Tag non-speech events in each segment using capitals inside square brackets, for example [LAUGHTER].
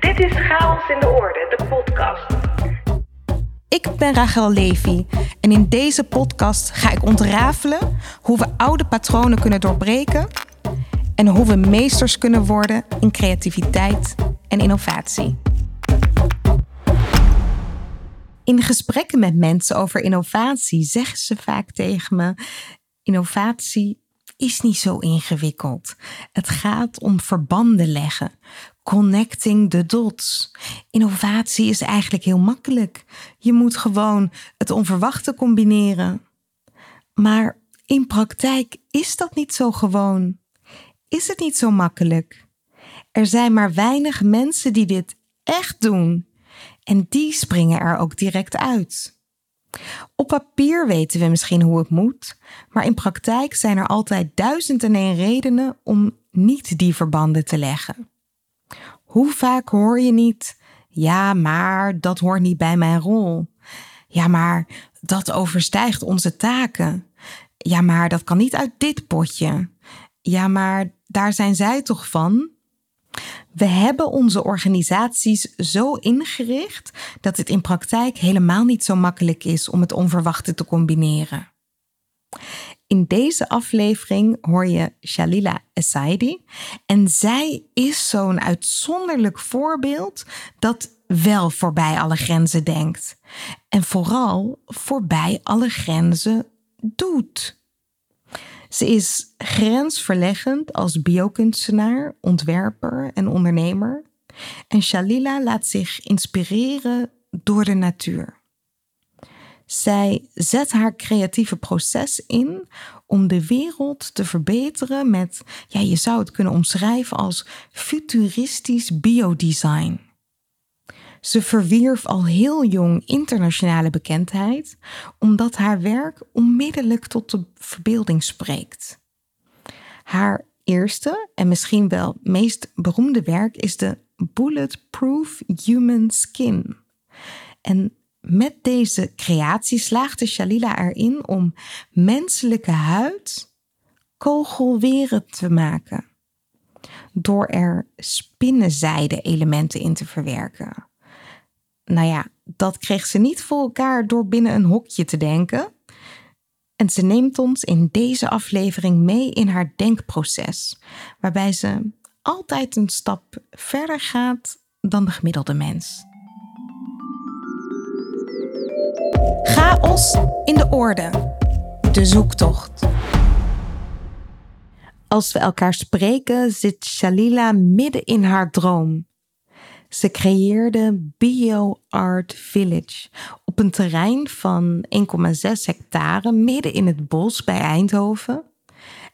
Dit is Chaos in de Orde, de podcast. Ik ben Rachel Levy en in deze podcast ga ik ontrafelen hoe we oude patronen kunnen doorbreken en hoe we meesters kunnen worden in creativiteit en innovatie. In gesprekken met mensen over innovatie zeggen ze vaak tegen me: innovatie is niet zo ingewikkeld. Het gaat om verbanden leggen, connecting the dots. Innovatie is eigenlijk heel makkelijk. Je moet gewoon het onverwachte combineren. Maar in praktijk is dat niet zo gewoon. Is het niet zo makkelijk? Er zijn maar weinig mensen die dit echt doen. En die springen er ook direct uit. Op papier weten we misschien hoe het moet, maar in praktijk zijn er altijd duizend en één redenen om niet die verbanden te leggen. Hoe vaak hoor je niet, ja, maar dat hoort niet bij mijn rol. Ja, maar dat overstijgt onze taken. Ja, maar dat kan niet uit dit potje. Ja, maar daar zijn zij toch van? We hebben onze organisaties zo ingericht dat het in praktijk helemaal niet zo makkelijk is om het onverwachte te combineren. In deze aflevering hoor je Shalila Essaidi en zij is zo'n uitzonderlijk voorbeeld dat wel voorbij alle grenzen denkt en vooral voorbij alle grenzen doet. Ze is grensverleggend als biokunstenaar, ontwerper en ondernemer. En Shalila laat zich inspireren door de natuur. Zij zet haar creatieve proces in om de wereld te verbeteren met, ja, je zou het kunnen omschrijven als futuristisch biodesign. Ze verwierf al heel jong internationale bekendheid, omdat haar werk onmiddellijk tot de verbeelding spreekt. Haar eerste en misschien wel meest beroemde werk is de Bulletproof Human Skin. En met deze creatie slaagde Shalila erin om menselijke huid kogelweren te maken. Door er spinnenzijde elementen in te verwerken nou ja, dat kreeg ze niet voor elkaar door binnen een hokje te denken. En ze neemt ons in deze aflevering mee in haar denkproces, waarbij ze altijd een stap verder gaat dan de gemiddelde mens. Chaos in de orde. De zoektocht. Als we elkaar spreken, zit Shalila midden in haar droom. Ze creëerde Bio Art Village op een terrein van 1,6 hectare midden in het bos bij Eindhoven.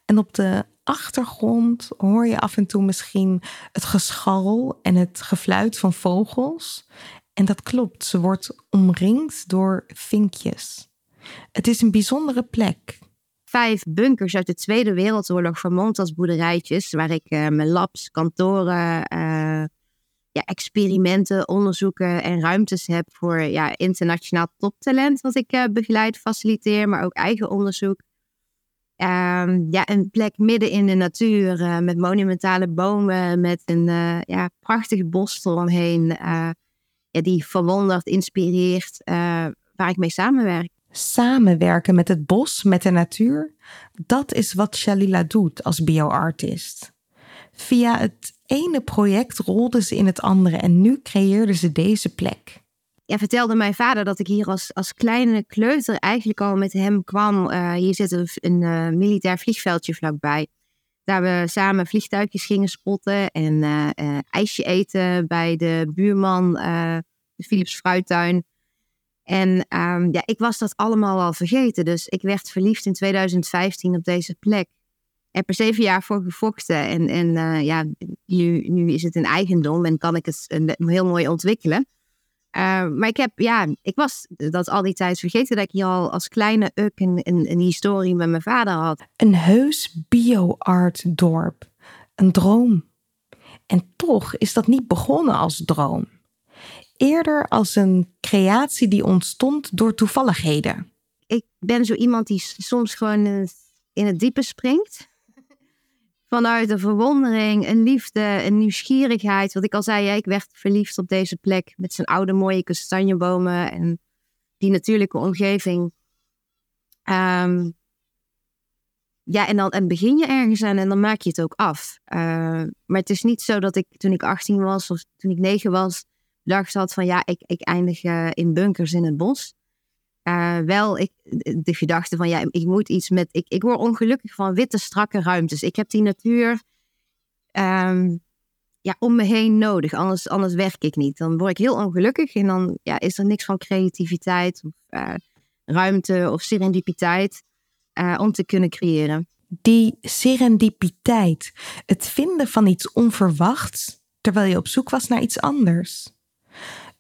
En op de achtergrond hoor je af en toe misschien het gescharrel en het gefluit van vogels. En dat klopt, ze wordt omringd door vinkjes. Het is een bijzondere plek. Vijf bunkers uit de Tweede Wereldoorlog vermomd als boerderijtjes, waar ik uh, mijn labs, kantoren, uh, ja, experimenten, onderzoeken en ruimtes heb voor ja, internationaal toptalent, wat ik uh, begeleid, faciliteer, maar ook eigen onderzoek. Um, ja, een plek midden in de natuur met monumentale bomen, met een uh, ja, prachtig bos eromheen, ja, die verwondert, inspireert, waar ik mee samenwerk. Samenwerken met het bos, met de natuur, dat is wat Shalila doet als bioartist. Via het ene project rolde ze in het andere en nu creëerde ze deze plek. Ja, vertelde mijn vader dat ik hier als, als kleine kleuter eigenlijk al met hem kwam. Uh, hier zit een, een uh, militair vliegveldje vlakbij. Daar we samen vliegtuigjes gingen spotten en uh, ijsje eten bij de buurman, de Philips Fruittuin. En um, ja, ik was dat allemaal al vergeten. Dus ik werd verliefd in 2015 op deze plek heb er zeven jaar voor gevochten. En, en ja, nu, nu is het een eigendom en kan ik het een, heel mooi ontwikkelen. Uh, maar ik heb, ja, ik was dat al die tijd vergeten dat ik hier al als kleine uk een, een, een historie met mijn vader had. Een heus bio-art dorp. Een droom. En toch is dat niet begonnen als droom. Eerder als een creatie die ontstond door toevalligheden. Ik ben zo iemand die soms gewoon in het diepe springt vanuit een verwondering, een liefde, een nieuwsgierigheid. Wat ik al zei, ik werd verliefd op deze plek met zijn oude mooie kastanjebomen en die natuurlijke omgeving. Ehm, ja, en dan en begin je ergens aan en dan maak je het ook af. Uh, maar het is niet zo dat ik toen ik 18 was of toen ik 9 was, dacht had van ja, ik, ik eindig uh, in bunkers in het bos. Uh, wel ik, de gedachte van ja, ik moet iets met. Ik, ik word ongelukkig van witte, strakke ruimtes. Ik heb die natuur um, ja, om me heen nodig, anders, anders werk ik niet. Dan word ik heel ongelukkig en dan ja, is er niks van creativiteit of uh, ruimte of serendipiteit uh, om te kunnen creëren. Die serendipiteit, het vinden van iets onverwachts terwijl je op zoek was naar iets anders.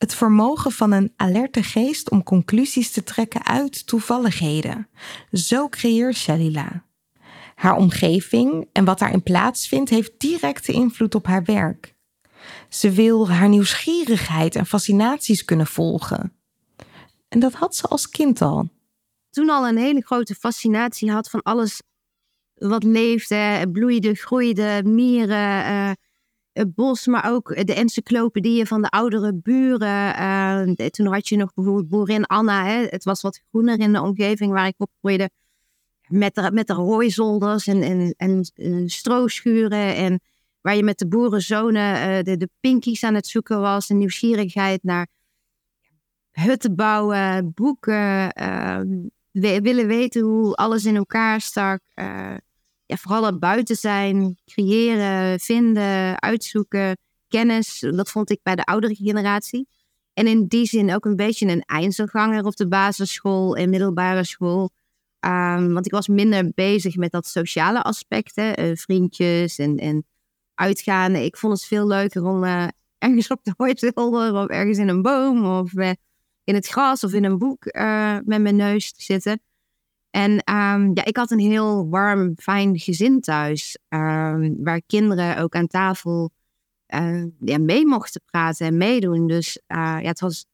Het vermogen van een alerte geest om conclusies te trekken uit toevalligheden. Zo creëert Shalila. Haar omgeving en wat daarin plaatsvindt heeft directe invloed op haar werk. Ze wil haar nieuwsgierigheid en fascinaties kunnen volgen. En dat had ze als kind al. Toen al een hele grote fascinatie had van alles wat leefde, bloeide, groeide, mieren, uh, het bos, maar ook de encyclopedieën van de oudere buren. Uh, toen had je nog bijvoorbeeld boerin Anna. Hè? Het was wat groener in de omgeving waar ik opgroeide. Met de, met de rooizolders en, en, en, en strooschuren. En waar je met de boerenzonen uh, de, pinkies aan het zoeken was. En nieuwsgierigheid naar hutten bouwen, boeken. Uh, willen weten hoe alles in elkaar stak. Ja, vooral het buiten zijn, creëren, vinden, uitzoeken, kennis. Dat vond ik bij de oudere generatie. En in die zin ook een beetje een eindselganger op de basisschool en middelbare school. Um, want ik was minder bezig met dat sociale aspect, hè, uh, vriendjes en, en uitgaan. Ik vond het veel leuker om uh, ergens op de hooizolder of ergens in een boom of uh, in het gras of in een boek met mijn neus te zitten. En um, ja, ik had een heel warm, fijn gezin thuis, um, waar kinderen ook aan tafel uh, ja, mee mochten praten en meedoen. Dus uh, ja, het was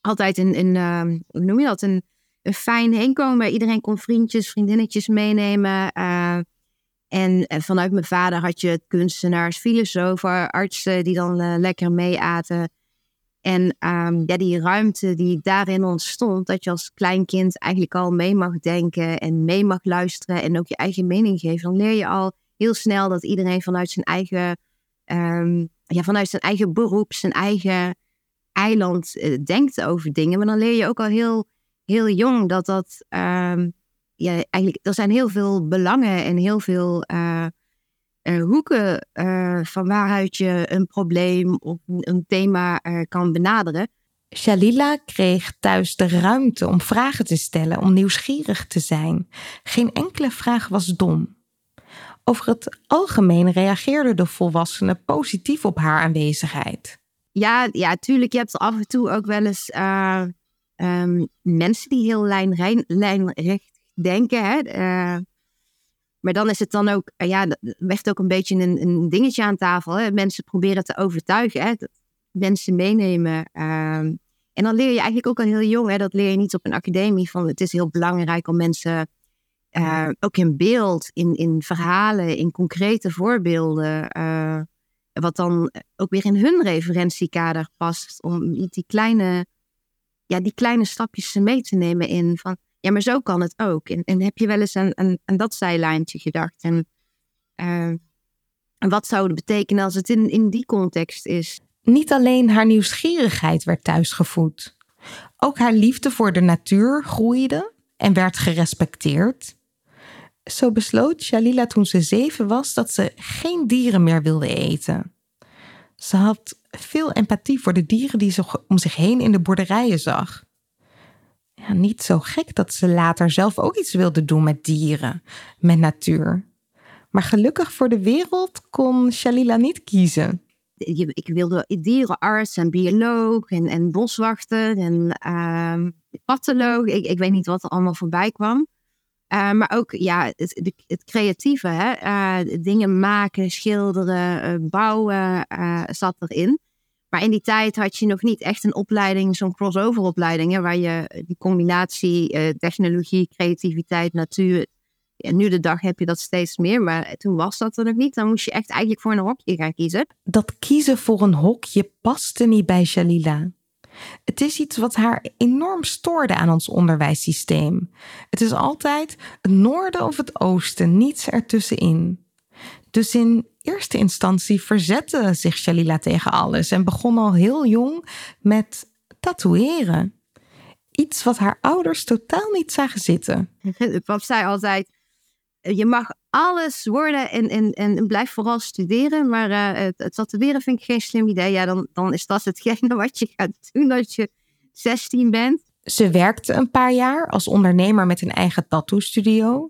altijd een, een uh, hoe noem je dat, een, een fijn heenkomen. Iedereen kon vriendjes, vriendinnetjes meenemen. Eh, en vanuit mijn vader had je kunstenaars, filosofen, artsen die dan lekker meeaten. En um, ja, die ruimte die daarin ontstond, dat je als kleinkind eigenlijk al mee mag denken en mee mag luisteren en ook je eigen mening geven, dan leer je al heel snel dat iedereen vanuit zijn eigen, um, ja, vanuit zijn eigen beroep, zijn eigen eiland uh, denkt over dingen. Maar dan leer je ook al heel, heel jong dat dat, um, ja, eigenlijk, er zijn heel veel belangen en heel veel. Uh, uh, hoeken uh, van waaruit je een probleem of een thema uh, kan benaderen. Shalila kreeg thuis de ruimte om vragen te stellen, om nieuwsgierig te zijn. Geen enkele vraag was dom. Over het algemeen reageerden de volwassenen positief op haar aanwezigheid. Ja, ja, tuurlijk. Je hebt af en toe ook wel eens um, mensen die heel lijnrecht denken. Hè? Maar dan is het dan ook, eh, ja, werd ook een beetje een, een dingetje aan tafel. Hè? Mensen proberen te overtuigen, hè? mensen meenemen. Ehm, en dan leer je eigenlijk ook al heel jong, hè? dat leer je niet op een academie, van het is heel belangrijk om mensen uh, ook in beeld, in, in verhalen, in concrete voorbeelden, uh, wat dan ook weer in hun referentiekader past, om die kleine, ja, die kleine stapjes mee te nemen in van ja, maar zo kan het ook. En, en heb je wel eens aan, aan, dat zijlijntje gedacht? En, en wat zou het betekenen als het in, in die context is? Niet alleen haar nieuwsgierigheid werd thuisgevoed. Ook haar liefde voor de natuur groeide en werd gerespecteerd. Zo besloot Shalila toen ze zeven was dat ze geen dieren meer wilde eten. Ze had veel empathie voor de dieren die ze om zich heen in de boerderijen zag ja, niet zo gek dat ze later zelf ook iets wilde doen met dieren, met natuur. Maar gelukkig voor de wereld kon Shalila niet kiezen. Ik wilde dierenarts en bioloog en, boswachter en uh, patholoog. Ik, ik weet niet wat er allemaal voorbij kwam. Uh, maar ook ja, het, het creatieve, hè? Uh, dingen maken, schilderen, uh, bouwen zat erin. Maar in die tijd had je nog niet echt een opleiding, zo'n crossover opleiding, hè, waar je die combinatie uh, technologie, creativiteit, natuur Ja, nu de dag heb je dat steeds meer, maar toen was dat er nog niet. Dan moest je echt eigenlijk voor een hokje gaan kiezen. Dat kiezen voor een hokje paste niet bij Shalila. Het is iets wat haar enorm stoorde aan ons onderwijssysteem. Het is altijd het noorden of het oosten, niets ertussenin. Dus in eerste instantie verzette zich Shalila tegen alles en begon al heel jong met tatoeëren. Iets wat haar ouders totaal niet zagen zitten. [LAUGHS] Pap zei altijd, je mag alles worden en, en, en blijf vooral studeren. Maar uh, het, tatoeëren vind ik geen slim idee. Ja, dan, dan is dat hetgene [LAUGHS] wat je gaat doen als je 16 bent. Ze werkte een paar jaar als ondernemer met een eigen tattoo-studio.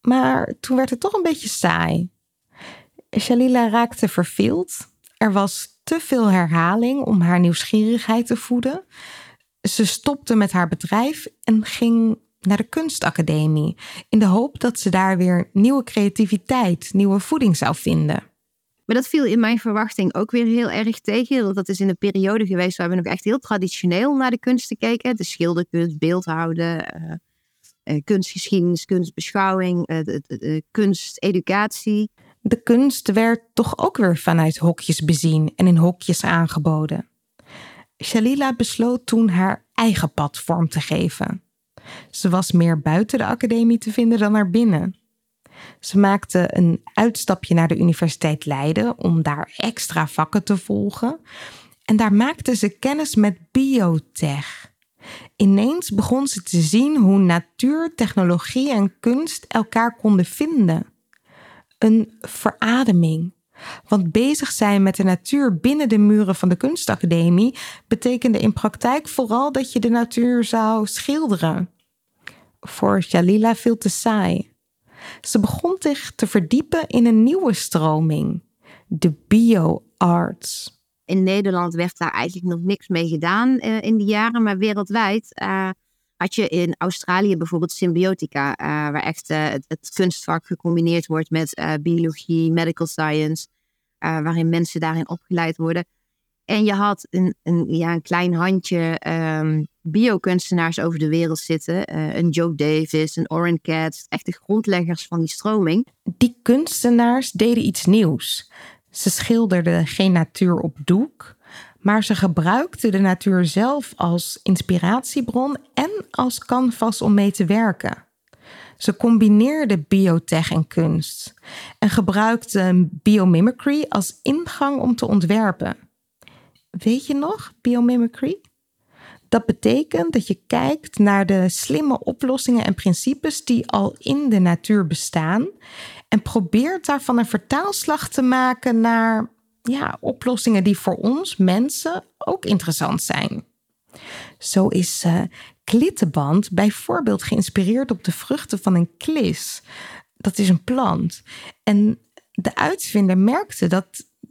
Maar toen werd het toch een beetje saai. Shalila raakte verveeld. Er was te veel herhaling om haar nieuwsgierigheid te voeden. Ze stopte met haar bedrijf en ging naar de kunstacademie in de hoop dat ze daar weer nieuwe creativiteit, nieuwe voeding zou vinden. Maar dat viel in mijn verwachting ook weer heel erg tegen. Want dat is in een periode geweest waar we nog echt heel traditioneel naar de kunsten keken. De schilderkunst, beeldhouden, uh, uh, kunstgeschiedenis, kunstbeschouwing, uh, kunsteducatie. De kunst werd toch ook weer vanuit hokjes bezien en in hokjes aangeboden. Shalila besloot toen haar eigen pad vorm te geven. Ze was meer buiten de academie te vinden dan er binnen. Ze maakte een uitstapje naar de Universiteit Leiden om daar extra vakken te volgen. En daar maakte ze kennis met biotech. Ineens begon ze te zien hoe natuur, technologie en kunst elkaar konden vinden. Een verademing. Want bezig zijn met de natuur binnen de muren van de kunstacademie betekende in praktijk vooral dat je de natuur zou schilderen voor Jalila veel te saai. Ze begon zich te verdiepen in een nieuwe stroming, de bioarts. In Nederland werd daar eigenlijk nog niks mee gedaan uh, in die jaren, maar wereldwijd uh, had je in Australië bijvoorbeeld symbiotica, uh, waar echt het, het, kunstvak gecombineerd wordt met biologie, medical science, waarin mensen daarin opgeleid worden. En je had een, een, ja, een klein handje um, biokunstenaars over de wereld zitten. Een Joe Davis, een Oren Katz, echt de grondleggers van die stroming. Die kunstenaars deden iets nieuws. Ze schilderden geen natuur op doek, maar ze gebruikten de natuur zelf als inspiratiebron en als canvas om mee te werken. Ze combineerden biotech en kunst en gebruikten biomimicry als ingang om te ontwerpen. Weet je nog, biomimicry? Dat betekent dat je kijkt naar de slimme oplossingen en principes die al in de natuur bestaan en probeert daarvan een vertaalslag te maken naar ja, oplossingen die voor ons mensen ook interessant zijn. Zo is uh, klittenband bijvoorbeeld geïnspireerd op de vruchten van een klis. Dat is een plant. En de uitvinder merkte dat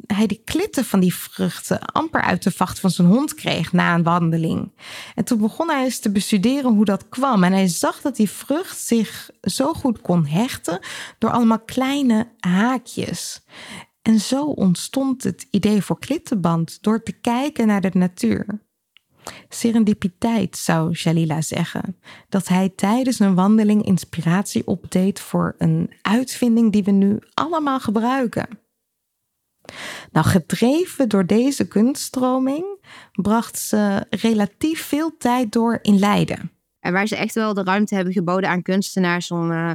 hij de klitten van die vruchten amper uit de vacht van zijn hond kreeg na een wandeling. En toen begon hij eens te bestuderen hoe dat kwam. En hij zag dat die vrucht zich zo goed kon hechten door allemaal kleine haakjes. En zo ontstond het idee voor klittenband door te kijken naar de natuur. Serendipiteit zou Jalila zeggen, dat hij tijdens een wandeling inspiratie opdeed voor een uitvinding die we nu allemaal gebruiken. Nou, gedreven door deze kunststroming bracht ze relatief veel tijd door in Leiden. En waar ze echt wel de ruimte hebben geboden aan kunstenaars om uh,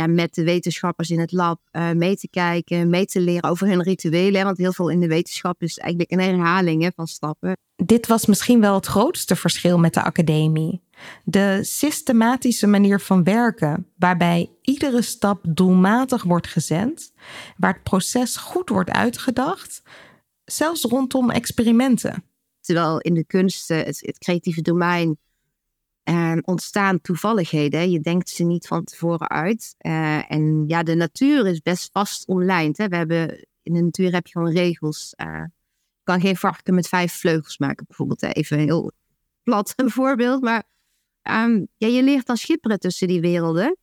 ja, met de wetenschappers in het lab uh, mee te kijken, mee te leren over hun rituelen. Want heel veel in de wetenschap is eigenlijk een herhaling hè, van stappen. Dit was misschien wel het grootste verschil met de academie. De systematische manier van werken, waarbij iedere stap doelmatig wordt gezet, waar het proces goed wordt uitgedacht, zelfs rondom experimenten. Terwijl in de kunst, het, het creatieve domein, eh, ontstaan toevalligheden. Je denkt ze niet van tevoren uit. Uh, en ja, de natuur is best vast online. Hè? We hebben, in de natuur heb je gewoon regels. Uh, je kan geen varken met vijf vleugels maken, bijvoorbeeld. Even heel plat [LAUGHS] een voorbeeld. Maar um, ja, je leert dan schipperen tussen die werelden.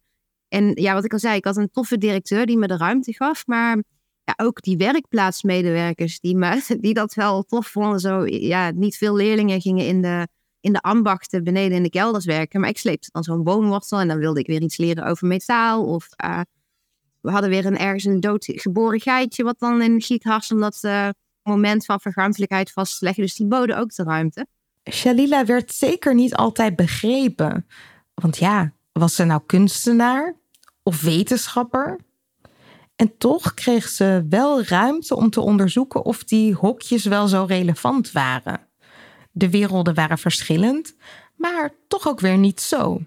En ja, wat ik al zei, ik had een toffe directeur die me de ruimte gaf. Maar ja, ook die werkplaatsmedewerkers die, me, [LAUGHS] die dat wel tof vonden. Zo, ja, niet veel leerlingen gingen in de in de ambachten beneden in de kelders werken. Maar ik sleepte dan zo'n boomwortel en dan wilde ik weer iets leren over metaal. Of uh, we hadden weer een, ergens een doodgeboren geitje wat dan in gietharsel dat uh, moment van vergankelijkheid vastleggen. Dus die boden ook de ruimte. Shalila werd zeker niet altijd begrepen. Want ja, was ze nou kunstenaar of wetenschapper? En toch kreeg ze wel ruimte om te onderzoeken of die hokjes wel zo relevant waren. De werelden waren verschillend, maar toch ook weer niet zo.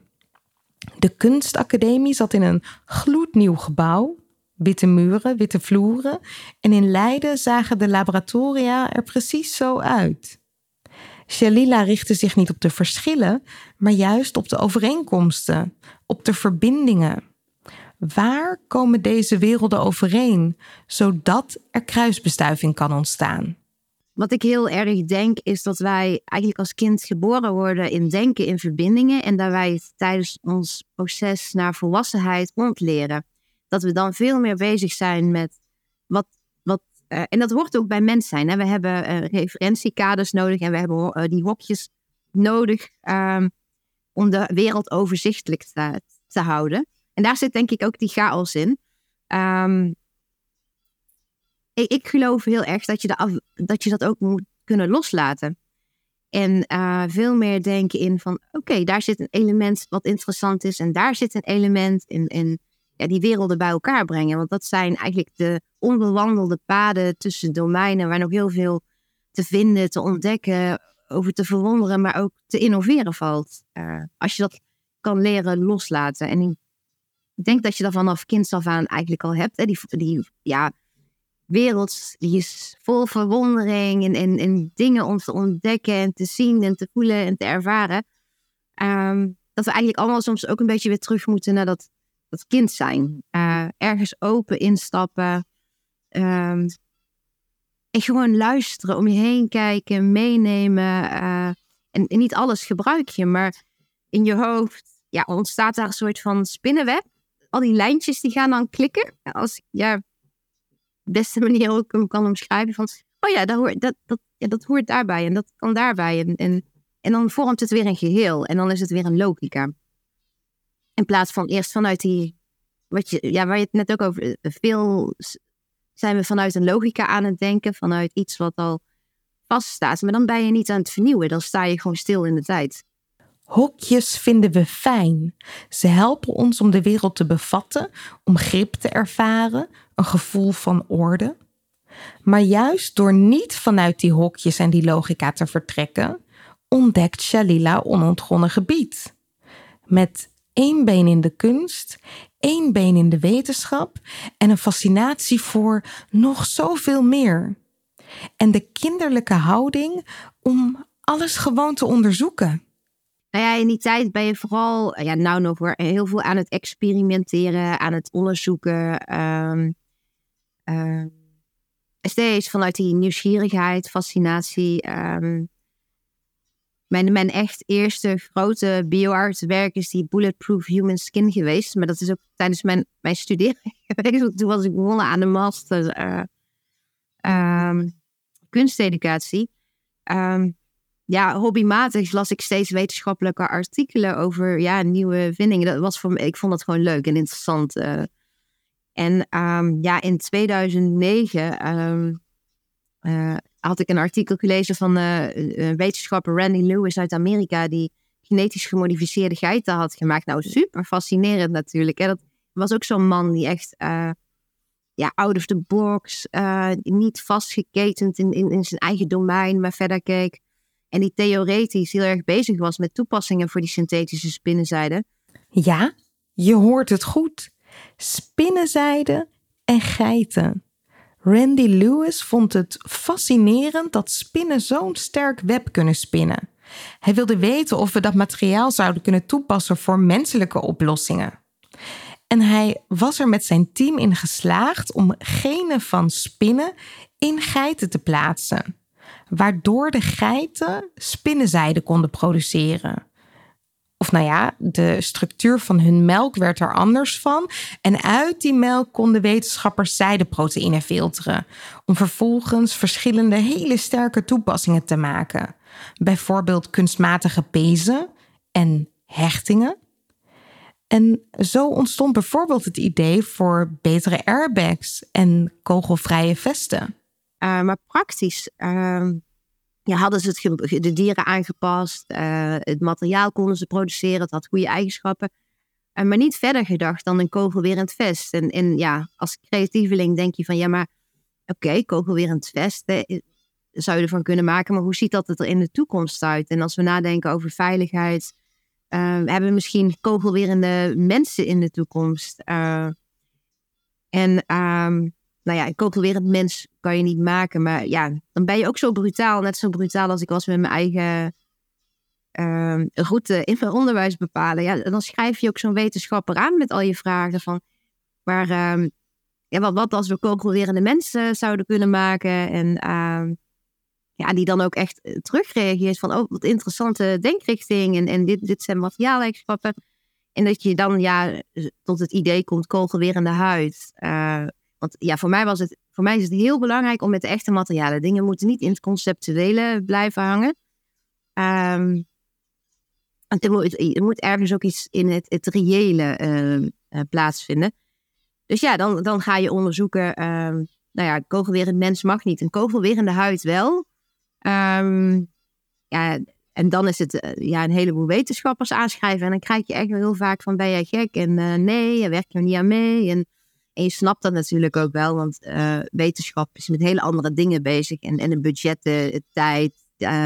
De kunstacademie zat in een gloednieuw gebouw, witte muren, witte vloeren, en in Leiden zagen de laboratoria er precies zo uit. Shalila richtte zich niet op de verschillen, maar juist op de overeenkomsten, op de verbindingen. Waar komen deze werelden overeen, zodat er kruisbestuiving kan ontstaan? Wat ik heel erg denk, is dat wij eigenlijk als kind geboren worden in denken in verbindingen en dat wij het tijdens ons proces naar volwassenheid ontleren. Dat we dan veel meer bezig zijn met wat. wat uh, en dat hoort ook bij mens zijn. We hebben uh, referentiekaders nodig en we hebben uh, die hokjes nodig um, om de wereld overzichtelijk te, te houden. En daar zit denk ik ook die chaos in. Um, ik, ik, geloof heel erg dat je, dat je dat ook moet kunnen loslaten. En uh, veel meer denken in van, oké, daar zit een element wat interessant is. En daar zit een element in, ja, die werelden bij elkaar brengen. Want dat zijn eigenlijk de onbewandelde paden tussen domeinen waar nog heel veel te vinden, te ontdekken, over te verwonderen, maar ook te innoveren valt. Uh, als je dat kan leren loslaten. En ik denk dat je dat vanaf kinds af aan eigenlijk al hebt. Hè? Die, die ja, wereld die is vol verwondering en, en, en dingen om te ontdekken en te zien en te voelen en te ervaren. Um, dat we eigenlijk allemaal soms ook een beetje weer terug moeten naar dat, dat kind zijn. Uh, ergens open instappen. Um, en gewoon luisteren, om je heen kijken, meenemen. Uh, en, en, niet alles gebruik je, maar in je hoofd ja, ontstaat daar een soort van spinnenweb al die lijntjes die gaan dan klikken. Als ja, beste [LAUGHS] manier ook kan omschrijven van, oh ja, dat hoort, dat, dat, dat hoort daarbij en dat kan daarbij. En, en, en dan vormt het weer een geheel en dan is het weer een logica. In plaats van eerst vanuit die, wat je, ja, waar je het net ook over, veel zijn we vanuit een logica aan het denken, vanuit iets wat al vaststaat. Maar dan ben je niet aan het vernieuwen, dan sta je gewoon stil in de tijd. Hokjes vinden we fijn. Ze helpen ons om de wereld te bevatten, om grip te ervaren, een gevoel van orde. Maar juist door niet vanuit die hokjes en die logica te vertrekken, ontdekt Shalila onontgonnen gebied. Met één been in de kunst, één been in de wetenschap en een fascinatie voor nog zoveel meer. En de kinderlijke houding om alles gewoon te onderzoeken. Nou ja, in die tijd ben je vooral, ja, nou nog heel veel aan het experimenteren, aan het onderzoeken. Um, uh, steeds vanuit die nieuwsgierigheid, fascinatie. Um, mijn, mijn echt eerste grote bioartswerk is die Bulletproof Human Skin geweest. Maar dat is ook tijdens mijn, mijn studeren [LAUGHS] geweest. Toen was ik begonnen aan de master uh, um, kunsteducatie. Ja, hobbymatig las ik steeds wetenschappelijke artikelen over ja, nieuwe vindingen. Dat was voor me, ik vond dat gewoon leuk en interessant. Uh. En um, ja, in 2009 um, uh, had ik een artikel gelezen van uh, wetenschapper Randy Lewis uit Amerika, die genetisch gemodificeerde geiten had gemaakt. Nou, super fascinerend natuurlijk. Hè? Dat was ook zo'n man die echt ja, out of the box, niet vastgeketend in, in, in zijn eigen domein, maar verder keek. En die theoretisch heel erg bezig was met toepassingen voor die synthetische spinnenzijde. Ja, je hoort het goed. Spinnenzijde en geiten. Randy Lewis vond het fascinerend dat spinnen zo'n sterk web kunnen spinnen. Hij wilde weten of we dat materiaal zouden kunnen toepassen voor menselijke oplossingen. En hij was er met zijn team in geslaagd om genen van spinnen in geiten te plaatsen waardoor de geiten spinnenzijde konden produceren. Of nou ja, de structuur van hun melk werd er anders van. En uit die melk konden wetenschappers zijdeproteïne filteren. Om vervolgens verschillende hele sterke toepassingen te maken. bijvoorbeeld kunstmatige pezen en hechtingen. En zo ontstond bijvoorbeeld het idee voor betere airbags en kogelvrije vesten. Uh, maar praktisch uh, ja, hadden ze het de dieren aangepast, uh, het materiaal konden ze produceren, het had goede eigenschappen. Uh, maar niet verder gedacht dan een kogelwerend vest. En, en ja, als creatieveling denk je van ja, maar oké, kogelwerend vest zou je ervan kunnen maken, maar hoe ziet dat er in de toekomst uit? En als we nadenken over veiligheid, we hebben misschien kogelwerende mensen in de toekomst. En um, nou ja, een mens kan je niet maken. Maar ja, dan ben je ook zo brutaal. Net zo brutaal als ik was met mijn eigen uh, route in mijn onderwijs bepalen. Ja, dan schrijf je ook zo'n wetenschapper aan met al je vragen van... Maar um, ja, wat, wat als we kogelwerende mensen zouden kunnen maken? En ja, die dan ook echt eh, terugreageert van, oh, wat interessante denkrichting en, en dit, dit zijn materiaaleigenschappen. En dat je dan ja, tot het idee komt, kogelwerende huid. Want ja, voor mij, was het, voor mij is het heel belangrijk om met de echte materialen. Dingen moeten niet in het conceptuele blijven hangen. Um, er, moet, er moet ergens ook iets in het, het reële uh, plaatsvinden. Dus ja, dan, dan ga je onderzoeken. Uh, nou ja, kogelwerend mens mag niet. Een kogelwerende huid wel. Um, ja, en dan is het uh, ja, een heleboel wetenschappers aanschrijven. En dan krijg je echt heel vaak van, ben jij gek? En uh, nee, je werkt er niet aan mee. En, en, je snapt dat natuurlijk ook wel, want uh, wetenschap is met hele andere dingen bezig. En, en de budgetten, tijd,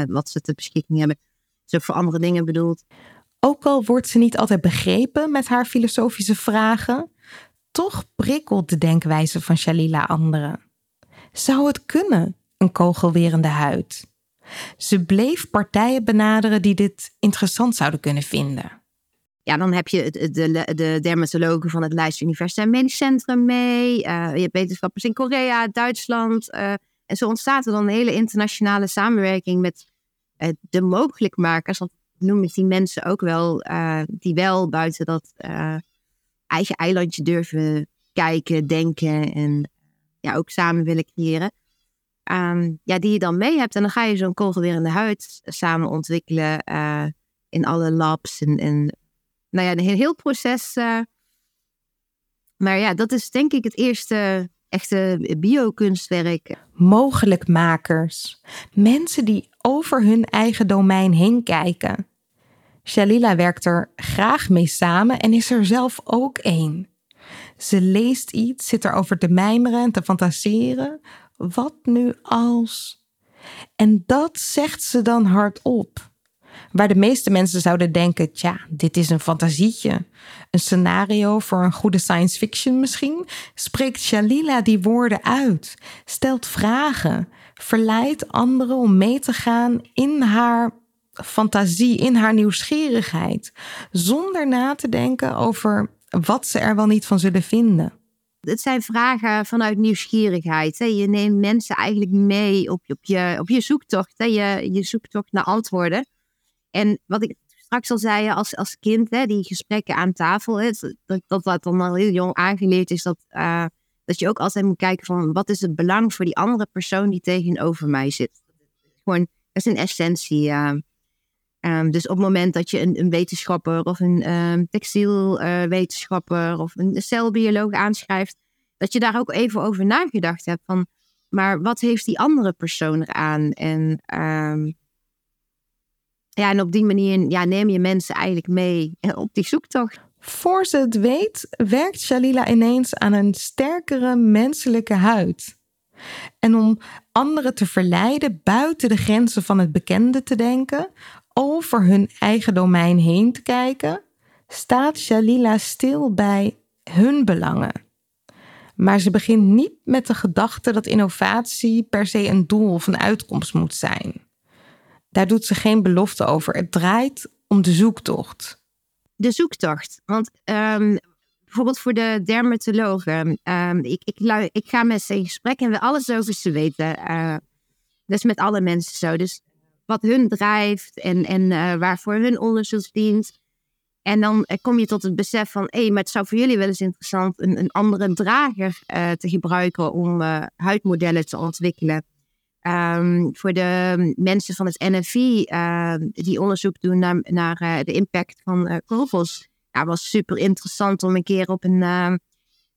wat ze te beschikking hebben, is ook voor andere dingen bedoeld. Ook al wordt ze niet altijd begrepen met haar filosofische vragen, toch prikkelt de denkwijze van Shalila anderen. Zou het kunnen een kogelwerende huid. Ze bleef partijen benaderen die dit interessant zouden kunnen vinden. Ja, dan heb je de, de, de dermatologen van het Leids Universitair Medisch Centrum mee. Uh, je hebt wetenschappers in Korea, Duitsland. Uh, en zo ontstaat er dan een hele internationale samenwerking met uh, de mogelijkmakers. Want noem ik die mensen ook wel, die wel buiten dat eigen eilandje durven kijken, denken en ja, ook samen willen creëren. Um, ja, die je dan mee hebt. En dan ga je zo'n kogelwerende huid samen ontwikkelen in alle labs. En, en nou ja, een heel proces. Uh, maar ja, dat is denk ik het eerste echte biokunstwerk. Mogelijkmakers. Mensen die over hun eigen domein heen kijken. Shalila werkt er graag mee samen en is er zelf ook één. Ze leest iets, zit erover te mijmeren en te fantaseren wat nu als? En dat zegt ze dan hardop. Waar de meeste mensen zouden denken: tja, dit is een fantasietje. Een scenario voor een goede science fiction misschien, spreekt Shalila die woorden uit, stelt vragen, verleidt anderen om mee te gaan in haar fantasie, in haar nieuwsgierigheid, zonder na te denken over wat ze er wel niet van zullen vinden het zijn vragen vanuit nieuwsgierigheid. Je neemt mensen eigenlijk mee op, je, op je zoektocht. Je, je zoektocht naar antwoorden. En wat ik straks al zei, als, als kind, hè, die gesprekken aan tafel, hè, dat, dat dat dan al heel jong aangeleerd is, dat, uh, dat je ook altijd moet kijken van wat is het belang voor die andere persoon die tegenover mij zit. Gewoon, dat is een essentie. Uh, um, dus op het moment dat je een, een wetenschapper of een um, textielwetenschapper of een celbioloog aanschrijft, dat je daar ook even over nagedacht hebt van, maar wat heeft die andere persoon eraan? En, ja, en op die manier ja, neem je mensen eigenlijk mee op die zoektocht. Voor ze het weet, werkt Shalila ineens aan een sterkere menselijke huid. En om anderen te verleiden buiten de grenzen van het bekende te denken, over hun eigen domein heen te kijken, staat Shalila stil bij hun belangen. Maar ze begint niet met de gedachte dat innovatie per se een doel of een uitkomst moet zijn. Daar doet ze geen belofte over. Het draait om de zoektocht. De zoektocht. Want um, bijvoorbeeld voor de dermatologen. Um, ik, ik, ik, ga met ze in gesprek en we alles over ze weten. Uh, dat is met alle mensen zo. Dus wat hun drijft en, en uh, waarvoor hun onderzoek dient. En dan uh, kom je tot het besef van, hé, maar het zou voor jullie wel eens interessant een, een andere drager te gebruiken om huidmodellen te ontwikkelen. Ehm, voor de mensen van het NFI ehm, die onderzoek doen naar, naar eh, de impact van uh. Ja, was super interessant om een keer op een, uh,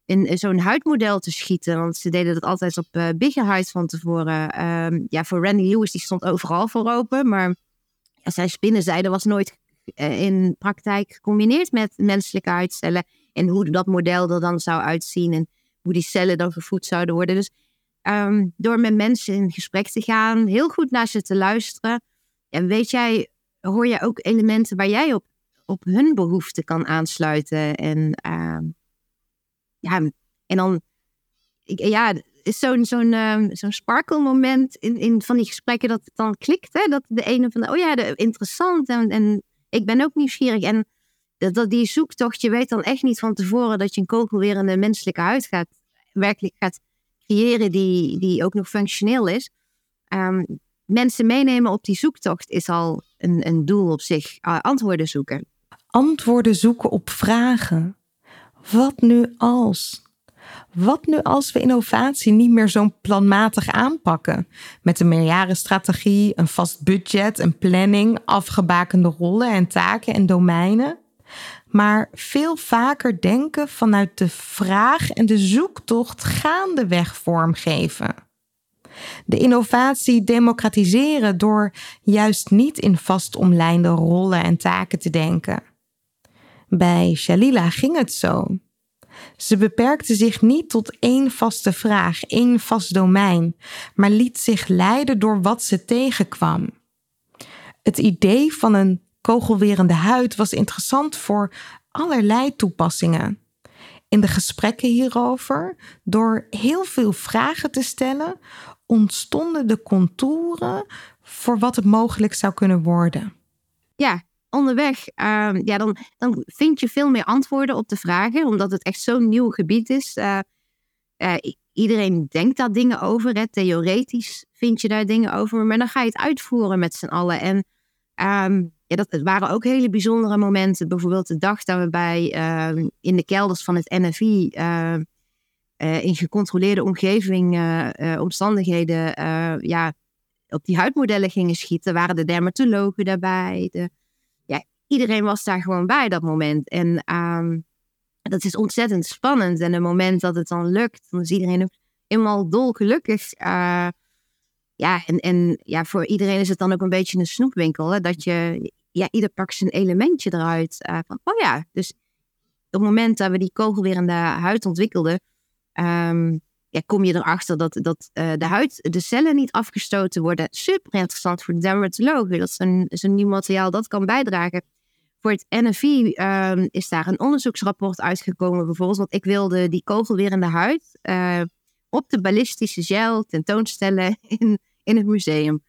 in, zo'n huidmodel te schieten. Want ze deden dat altijd op uh, biggerhuid van tevoren. Ja, voor Randy Lewis, die stond overal voor open. Maar ja, zijn spinnenzijde was nooit in praktijk gecombineerd met menselijke huidcellen. En hoe dat model er dan zou uitzien. En hoe die cellen dan vervoed zouden worden. Dus Ehm, door met mensen in gesprek te gaan, heel goed naar ze te luisteren. En weet jij, hoor je ook elementen waar jij op, op hun behoeften kan aansluiten. En uh, ja, en dan, ja, is zo'n zo'n um, zo'n sparkle moment in, in van die gesprekken dat het dan klikt. Hè? Dat de ene van, oh ja, de, interessant en, en ik ben ook nieuwsgierig. En dat, dat die zoektocht, je weet dan echt niet van tevoren dat je een kogel weer in de menselijke huid gaat, werkelijk gaat creëren die, die ook nog functioneel is. Um, mensen meenemen op die zoektocht is al een, een doel op zich. Uh, antwoorden zoeken. Antwoorden zoeken op vragen. Wat nu als? Wat nu als we innovatie niet meer zo planmatig aanpakken? Met een meerjarenstrategie, een vast budget, een planning, afgebakende rollen en taken en domeinen maar veel vaker denken vanuit de vraag en de zoektocht gaandeweg vormgeven. De innovatie democratiseren door juist niet in vast omlijnde rollen en taken te denken. Bij Shalila ging het zo. Ze beperkte zich niet tot één vaste vraag, één vast domein, maar liet zich leiden door wat ze tegenkwam. Het idee van een kogelwerende huid was interessant voor allerlei toepassingen. In de gesprekken hierover, door heel veel vragen te stellen, ontstonden de contouren voor wat het mogelijk zou kunnen worden. Ja, onderweg, uh, ja, dan, dan vind je veel meer antwoorden op de vragen, omdat het echt zo'n nieuw gebied is. Uh, uh, iedereen denkt daar dingen over, theoretisch vind je daar dingen over, maar dan ga je het uitvoeren met z'n allen. En um, ja, dat waren ook hele bijzondere momenten. Bijvoorbeeld de dag dat we bij, uh, in de kelders van het NFI uh, uh, in gecontroleerde omgeving, eh, eh, omstandigheden, ja, op die huidmodellen gingen schieten, waren de dermatologen daarbij. De, ja, iedereen was daar gewoon bij dat moment. En um, dat is ontzettend spannend. En het moment dat het dan lukt, dan is iedereen ook helemaal dolgelukkig. ja, en, en ja, voor iedereen is het dan ook een beetje een snoepwinkel. Hè? Dat je, ja, ieder pakt zijn elementje eruit. Uh, van, oh ja, dus op het moment dat we die kogel weer in de huid ontwikkelden, um, ja, kom je erachter dat, dat uh, de huid, de cellen niet afgestoten worden. Super interessant voor de dermatologen. Dat is een, nieuw materiaal dat kan bijdragen. Voor het NFI ehm, is daar een onderzoeksrapport uitgekomen, bijvoorbeeld. Want ik wilde die kogel weer in de huid uh, op de ballistische gel tentoonstellen in, in het museum.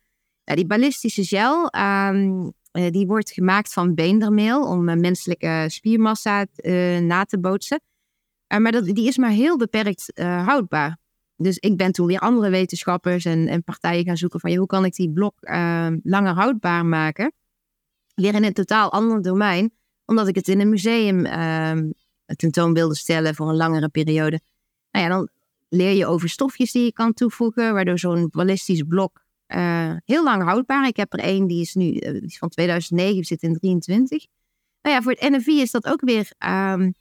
Ja, die ballistische gel, um, uh, die wordt gemaakt van beendermeel om uh, menselijke spiermassa uh, na te bootsen. maar dat, die is maar heel beperkt houdbaar. Dus ik ben toen weer andere wetenschappers en, en partijen gaan zoeken van hoe kan ik die blok langer houdbaar maken. Weer in een totaal ander domein, omdat ik het in een museum ehm, tentoon wilde stellen voor een langere periode. Nou ja, dan leer je over stofjes die je kan toevoegen, waardoor zo'n ballistisch blok uh, heel lang houdbaar. Ik heb er één, die is nu uh, die is van 2009, zit in 23. Nou ja, voor het NFI is dat ook weer um,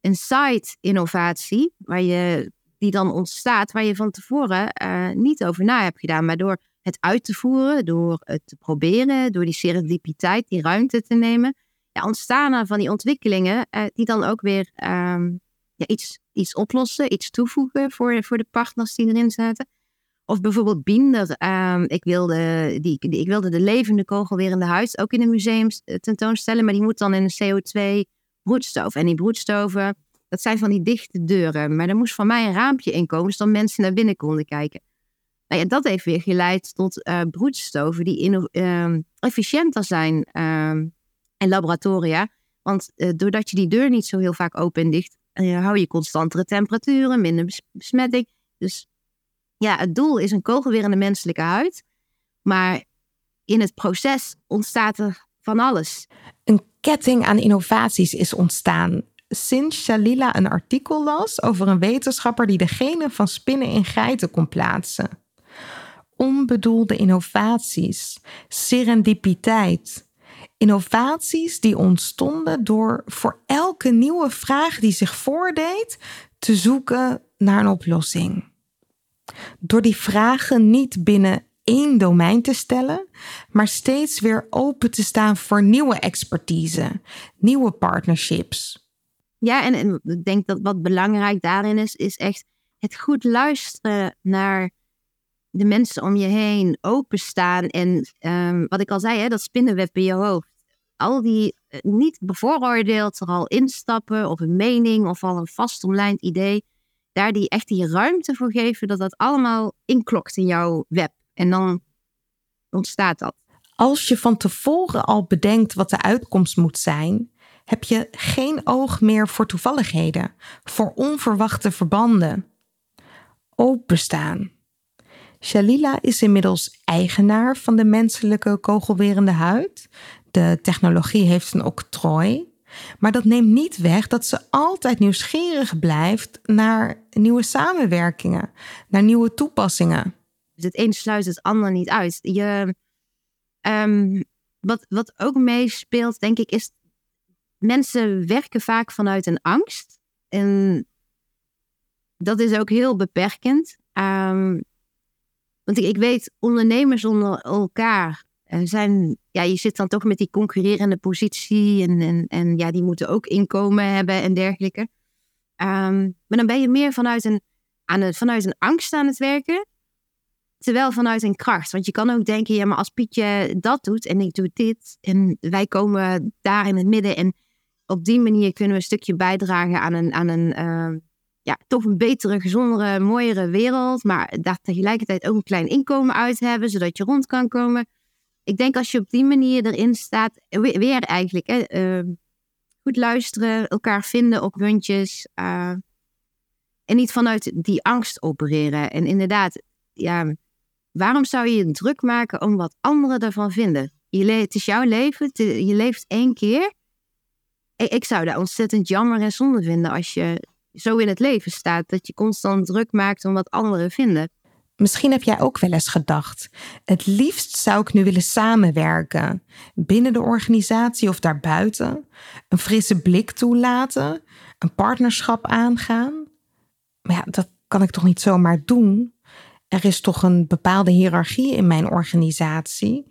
een site-innovatie, waar je, die dan ontstaat, waar je van tevoren uh, niet over na hebt gedaan. Maar door het uit te voeren, door het te proberen, door die serendipiteit, die ruimte te nemen, ja, ontstaan er van die ontwikkelingen die dan ook weer um, ja, iets, iets oplossen, iets toevoegen voor, voor de partners die erin zaten. Of bijvoorbeeld Binder. Ehm, ik, wilde die, ik wilde de levende kogel weer in de huis ook in een museum eh, tentoonstellen. Maar die moet dan in een CO2 broedstoof. En die broedstoven, dat zijn van die dichte deuren. Maar er moest van mij een raampje in komen, zodat mensen naar binnen konden kijken. Nou ja, dat heeft weer geleid tot uh, broedstoven die uh, efficiënter zijn ehm, in laboratoria. Want uh, doordat je die deur niet zo heel vaak open en dicht, hou je constantere temperaturen, minder besmetting. Dus ja, het doel is een kogel weer in de menselijke huid. Maar in het proces ontstaat er van alles. Een ketting aan innovaties is ontstaan sinds Shalila een artikel las over een wetenschapper die de genen van spinnen in geiten kon plaatsen. onbedoelde innovaties, serendipiteit. Innovaties die ontstonden door voor elke nieuwe vraag die zich voordeed te zoeken naar een oplossing. Door die vragen niet binnen één domein te stellen, maar steeds weer open te staan voor nieuwe expertise, nieuwe partnerships. Ja, en, ik denk dat wat belangrijk daarin is, is echt het goed luisteren naar de mensen om je heen, openstaan en um, wat ik al zei, hè, dat spinnenweb in je hoofd. Al die uh, niet bevooroordeeld er al instappen of een mening of al een vastomlijnd idee, daar die echt die ruimte voor geven dat dat allemaal inklokt in jouw web. En dan ontstaat dat. Als je van tevoren al bedenkt wat de uitkomst moet zijn, heb je geen oog meer voor toevalligheden, voor onverwachte verbanden. Openstaan. Shalila is inmiddels eigenaar van de menselijke kogelwerende huid. De technologie heeft een octrooi. Maar dat neemt niet weg dat ze altijd nieuwsgierig blijft naar nieuwe samenwerkingen, naar nieuwe toepassingen. Dus het een sluit het ander niet uit. Je, um, wat, wat ook meespeelt, denk ik, is mensen werken vaak vanuit een angst. En dat is ook heel beperkend. Um, want ik, ik, weet, ondernemers onder elkaar zijn, ja, je zit dan toch met die concurrerende positie en, en, en ja, die moeten ook inkomen hebben en dergelijke. Um, maar dan ben je meer vanuit een, aan vanuit een angst aan het werken Terwijl vanuit een kracht. Want je kan ook denken, ja, maar als Pietje dat doet en ik doe dit. En wij komen daar in het midden. En op die manier kunnen we een stukje bijdragen aan een, aan een uh, ja, toch een betere, gezondere, mooiere wereld. Maar daar tegelijkertijd ook een klein inkomen uit hebben, zodat je rond kan komen. Ik denk als je op die manier erin staat, weer, eigenlijk, hè, uh, goed luisteren, elkaar vinden op rondjes. Uh, en niet vanuit die angst opereren. En inderdaad, ja, Waarom zou je je druk maken om wat anderen ervan vinden? Je het is jouw leven, je leeft één keer. Ik zou dat ontzettend jammer en zonde vinden als je zo in het leven staat, dat je constant druk maakt om wat anderen vinden. Misschien heb jij ook wel eens gedacht: het liefst zou ik nu willen samenwerken, binnen de organisatie of daarbuiten, een frisse blik toelaten, een partnerschap aangaan. Maar ja, dat kan ik toch niet zomaar doen? er is toch een bepaalde hiërarchie in mijn organisatie.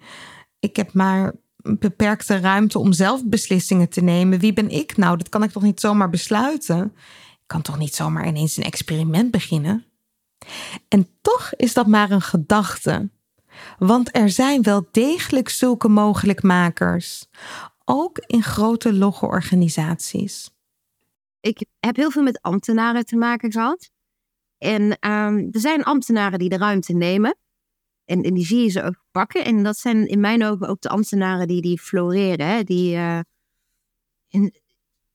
Ik heb maar een beperkte ruimte om zelf beslissingen te nemen. Wie ben ik nou? Dat kan ik toch niet zomaar besluiten? Ik kan toch niet zomaar ineens een experiment beginnen? En toch is dat maar een gedachte. Want er zijn wel degelijk zulke mogelijkmakers, ook in grote logge organisaties. Ik heb heel veel met ambtenaren te maken gehad. En um, er zijn ambtenaren die de ruimte nemen. En, die zie je ze ook pakken. En dat zijn in mijn ogen ook de ambtenaren die, die floreren. Hè? Die uh,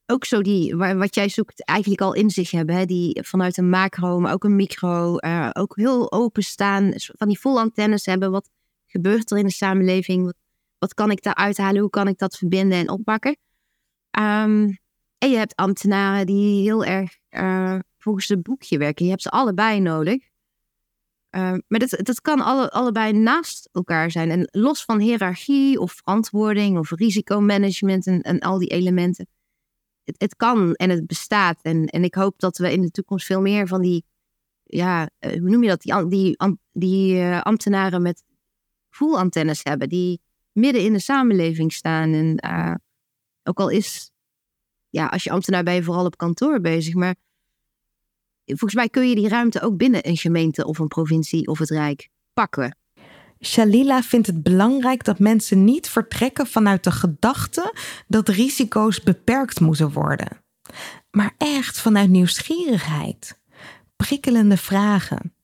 ook zo die, wat jij zoekt, eigenlijk al in zich hebben. Hè? Die vanuit een macro, maar ook een micro, uh, ook heel openstaan. Van die vol antennes hebben. Wat gebeurt er in de samenleving? Wat, wat kan ik daar uithalen? Hoe kan ik dat verbinden en oppakken? Um, en je hebt ambtenaren die heel erg uh, volgens het boekje werken. Je hebt ze allebei nodig. Uh, maar dat, dat kan alle, allebei naast elkaar zijn. En los van hiërarchie of verantwoording of risicomanagement en, en al die elementen. Het, het kan en het bestaat. En, en ik hoop dat we in de toekomst veel meer van die, ja, uh, hoe noem je dat? Die, die, die uh, ambtenaren met voelantennes hebben. Die midden in de samenleving staan. En ook al is, ja, als je ambtenaar ben je vooral op kantoor bezig. Maar volgens mij kun je die ruimte ook binnen een gemeente of een provincie of het Rijk pakken. Shalila vindt het belangrijk dat mensen niet vertrekken vanuit de gedachte dat risico's beperkt moeten worden, maar echt vanuit nieuwsgierigheid, prikkelende vragen.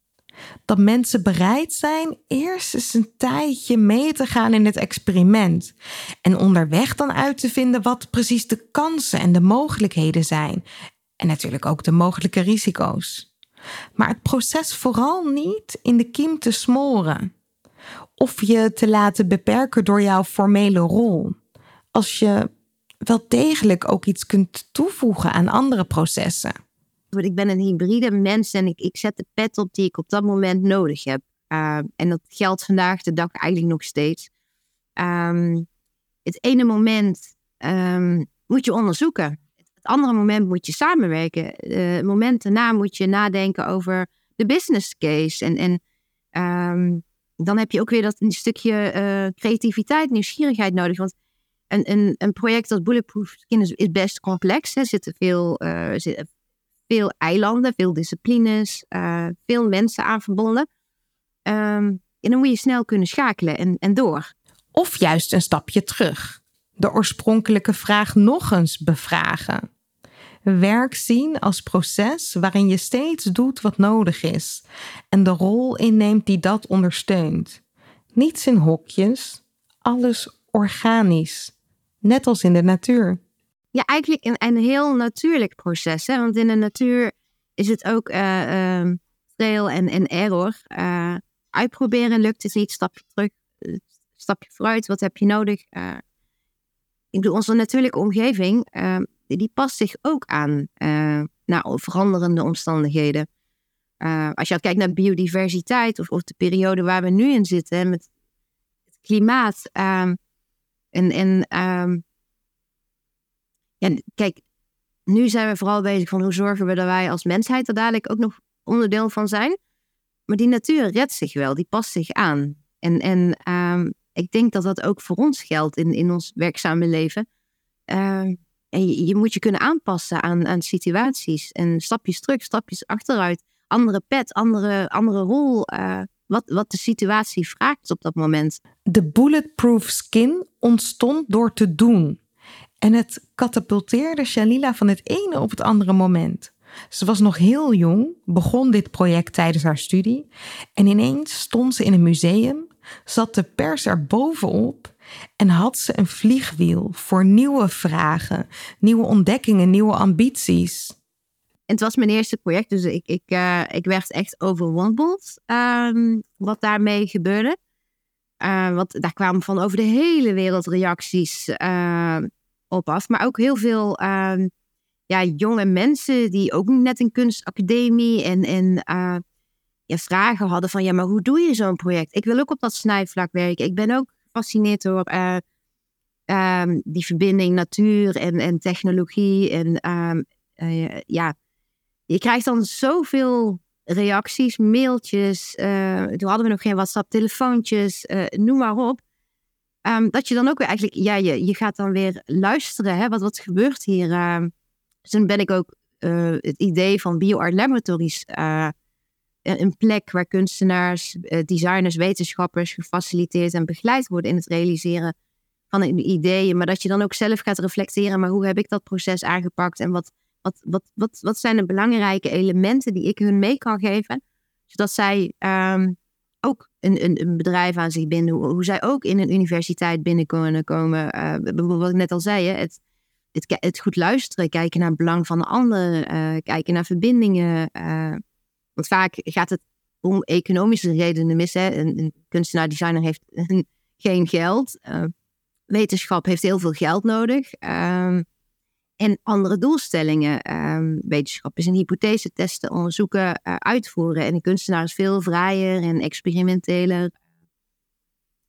Dat mensen bereid zijn eerst eens een tijdje mee te gaan in het experiment en onderweg dan uit te vinden wat precies de kansen en de mogelijkheden zijn en natuurlijk ook de mogelijke risico's. Maar het proces vooral niet in de kiem te smoren. Of je te laten beperken door jouw formele rol. Als je wel degelijk ook iets kunt toevoegen aan andere processen. Ik ben een hybride mens en ik, ik zet de pet op die ik op dat moment nodig heb. Uh, en dat geldt vandaag de dag eigenlijk nog steeds. Um, het ene moment um, moet je onderzoeken. Het andere moment moet je samenwerken. Uh, het moment daarna moet je nadenken over de business case. En, en dan heb je ook weer dat stukje uh, creativiteit, nieuwsgierigheid nodig. Want een, een, een project als Bulletproof is, is best complex. Er zitten veel, zitten veel eilanden, veel disciplines, uh, veel mensen aan verbonden. Um, en dan moet je snel kunnen schakelen en, en door. Of juist een stapje terug. De oorspronkelijke vraag nog eens bevragen. Werk zien als proces waarin je steeds doet wat nodig is en de rol inneemt die dat ondersteunt. Niets in hokjes, alles organisch, net als in de natuur. Ja, eigenlijk een, een heel natuurlijk proces. Hè? Want in de natuur is het ook uh, trail en, en error. Uh, uitproberen, lukt het niet, stapje terug, stapje vooruit. Wat heb je nodig? ik bedoel, onze natuurlijke omgeving die past zich ook aan uh, naar veranderende omstandigheden. Uh, als je kijkt naar biodiversiteit of, of, de periode waar we nu in zitten met het klimaat. Um, en en ja, kijk, nu zijn we vooral bezig van hoe zorgen we dat wij als mensheid er dadelijk ook nog onderdeel van zijn. Maar die natuur redt zich wel, die past zich aan. En, en um, ik denk dat dat ook voor ons geldt in, in ons werkzame leven. En je, moet je kunnen aanpassen aan, aan situaties. En stapjes terug, stapjes achteruit. Andere pet, andere, andere rol. Uh, wat, wat de situatie vraagt op dat moment. De bulletproof skin ontstond door te doen. En het katapulteerde Shalila van het ene op het andere moment. Ze was nog heel jong, begon dit project tijdens haar studie. En ineens stond ze in een museum, zat de pers er bovenop en had ze een vliegwiel voor nieuwe vragen, nieuwe ontdekkingen, nieuwe ambities. En het was mijn eerste project, dus ik, ik, uh, ik werd echt overwandeld um, wat daarmee gebeurde. Uh, want daar kwamen van over de hele wereld reacties uh, op af. Maar ook heel veel ehm, ja, jonge mensen die ook net een kunstacademie en, en vragen hadden van ja, maar hoe doe je zo'n project? Ik wil ook op dat snijvlak werken. Ik ben ook gefascineerd door uh, um, die verbinding natuur en, en technologie. En um, uh, ja, je krijgt dan zoveel reacties, mailtjes. Uh, toen hadden we nog geen WhatsApp, telefoontjes, noem maar op. Um, dat je dan ook weer eigenlijk, ja, je, je gaat dan weer luisteren, hè, wat, wat gebeurt hier? dus toen ben ik ook het idee van BioArt Laboratories een plek waar kunstenaars, eh, designers, wetenschappers gefaciliteerd en begeleid worden in het realiseren van ideeën. Maar dat je dan ook zelf gaat reflecteren, maar hoe heb ik dat proces aangepakt en wat, wat, wat, wat, wat zijn de belangrijke elementen die ik hun mee kan geven, zodat zij um, ook een, een, een, bedrijf aan zich binden, hoe, zij ook in een universiteit binnen kunnen komen. Uh, wat ik net al zei, het, het, het, goed luisteren, kijken naar het belang van de ander, kijken naar verbindingen. Want vaak gaat het om economische redenen mis. Hè? Een, een kunstenaar-designer heeft [LAUGHS] geen geld. Uh, wetenschap heeft heel veel geld nodig. Um, en andere doelstellingen. Um, wetenschap is een hypothese testen, onderzoeken, uh, uitvoeren. En een kunstenaar is veel vrijer en experimenteler.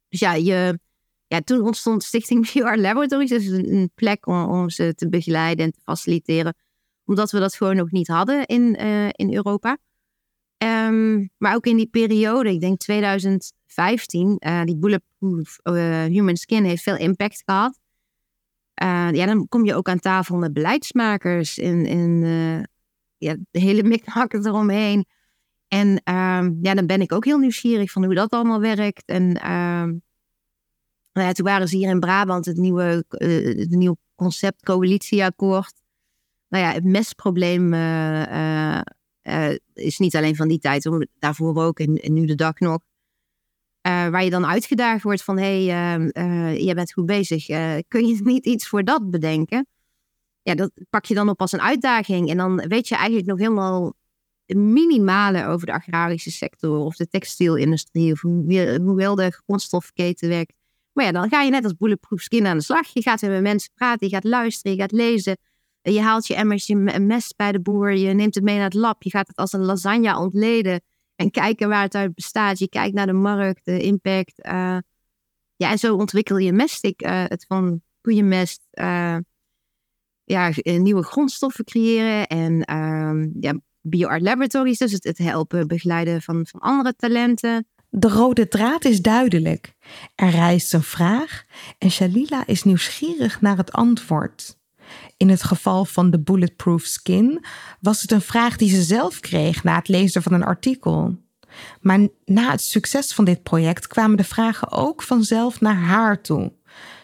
Dus ja, je, ja toen ontstond Stichting [LAUGHS] VR Laboratories. Dus een, plek om, ze te begeleiden en te faciliteren. Omdat we dat gewoon nog niet hadden in, uh, in Europa. Um, maar ook in die periode, ik denk 2015, uh, eh, die Bulletproof uh, Human Skin heeft veel impact gehad. Uh, ja, dan kom je ook aan tafel met beleidsmakers en, en ja, de hele [LAUGHS] mikmak eromheen. En um, ja, dan ben ik ook heel nieuwsgierig van hoe dat allemaal werkt. En um, nou ja, toen waren ze hier in Brabant het nieuwe, het nieuwe concept coalitieakkoord. Nou ja, het mesprobleem uh, is niet alleen van die tijd, maar daarvoor ook en, nu de dag nog. Uh, waar je dan uitgedaagd wordt van, hé, hey, uh, jij bent goed bezig, kun je [LAUGHS] niet iets voor dat bedenken? Ja, dat pak je dan op als een uitdaging. En dan weet je eigenlijk nog helemaal minimale over de agrarische sector of de textielindustrie of hoe, wel de grondstofketen werkt. Maar ja, dan ga je net als bulletproof aan de slag. Je gaat weer met mensen praten, je gaat luisteren, je gaat lezen. Je haalt je mest bij de boer, je neemt het mee naar het lab, je gaat het als een lasagne ontleden. En kijken waar het uit bestaat. Je kijkt naar de markt, de impact. Uh, ja, en zo ontwikkel je mestik. Uh, het van koeienmest. Uh, ja, nieuwe grondstoffen creëren. En um, ja, BioArt Laboratories. Dus het, het helpen begeleiden van, van andere talenten. De rode draad is duidelijk. Er rijst een vraag en Shalila is nieuwsgierig naar het antwoord. In het geval van de Bulletproof Skin was het een vraag die ze zelf kreeg na het lezen van een artikel. Maar na het succes van dit project kwamen de vragen ook vanzelf naar haar toe.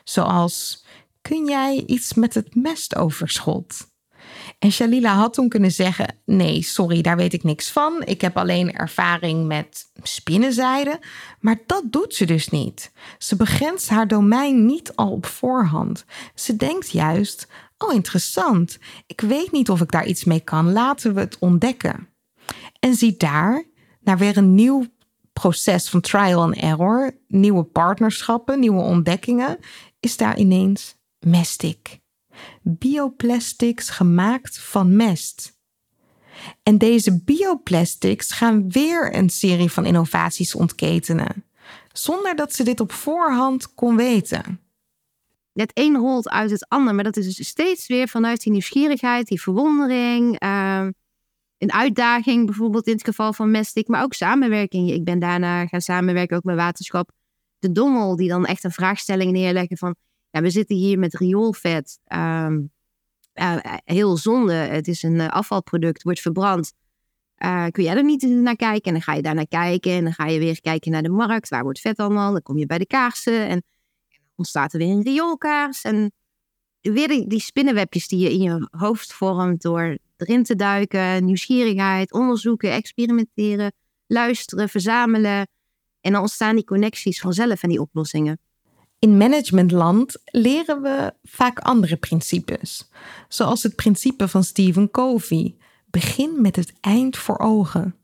Zoals: Kun jij iets met het mestoverschot? En Shalila had toen kunnen zeggen: Nee, sorry, daar weet ik niks van. Ik heb alleen ervaring met spinnenzijde. Maar dat doet ze dus niet. Ze begrenst haar domein niet al op voorhand. Ze denkt juist: Oh, interessant. Ik weet niet of ik daar iets mee kan. Laten we het ontdekken. En zie daar, naar weer een nieuw proces van trial and error, nieuwe partnerschappen, nieuwe ontdekkingen, is daar ineens Mestic. Bioplastics gemaakt van mest. En deze bioplastics gaan weer een serie van innovaties ontketenen, zonder dat ze dit op voorhand kon weten. Het een rolt uit het ander, maar dat is dus steeds weer vanuit die nieuwsgierigheid, die verwondering, uh, een uitdaging, bijvoorbeeld in het geval van Mestic, maar ook samenwerking. Ik ben daarna gaan samenwerken ook met Waterschap De Dommel, die dan echt een vraagstelling neerleggen van, ja, we zitten hier met rioolvet, uh, heel zonde, het is een eh, afvalproduct, wordt verbrand. Kun jij er niet naar kijken? En dan ga je daar naar kijken en dan ga je weer kijken naar de markt. Waar wordt vet allemaal? Dan kom je bij de kaarsen en ontstaat er weer een rioolkaars. En weer die, spinnenwebjes die je in je hoofd vormt door erin te duiken, nieuwsgierigheid, onderzoeken, experimenteren, luisteren, verzamelen. En dan ontstaan die connecties vanzelf en die oplossingen. In managementland leren we vaak andere principes, zoals het principe van Stephen Covey: begin met het eind voor ogen.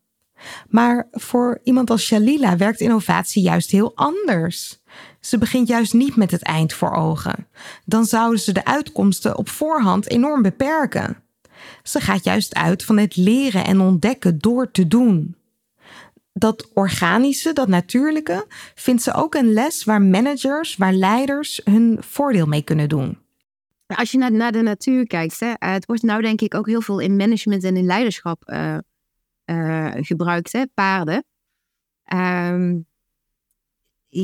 Maar voor iemand als Shalila werkt innovatie juist heel anders. Ze begint juist niet met het eind voor ogen. Dan zouden ze de uitkomsten op voorhand enorm beperken. Ze gaat juist uit van het leren en ontdekken door te doen. Dat organische, dat natuurlijke, vindt ze ook een les waar managers, waar leiders hun voordeel mee kunnen doen. Als je naar, de natuur kijkt, hè, het wordt nou denk ik ook heel veel in management en in leiderschap uh, uh, gebruikt, hè, paarden. Um,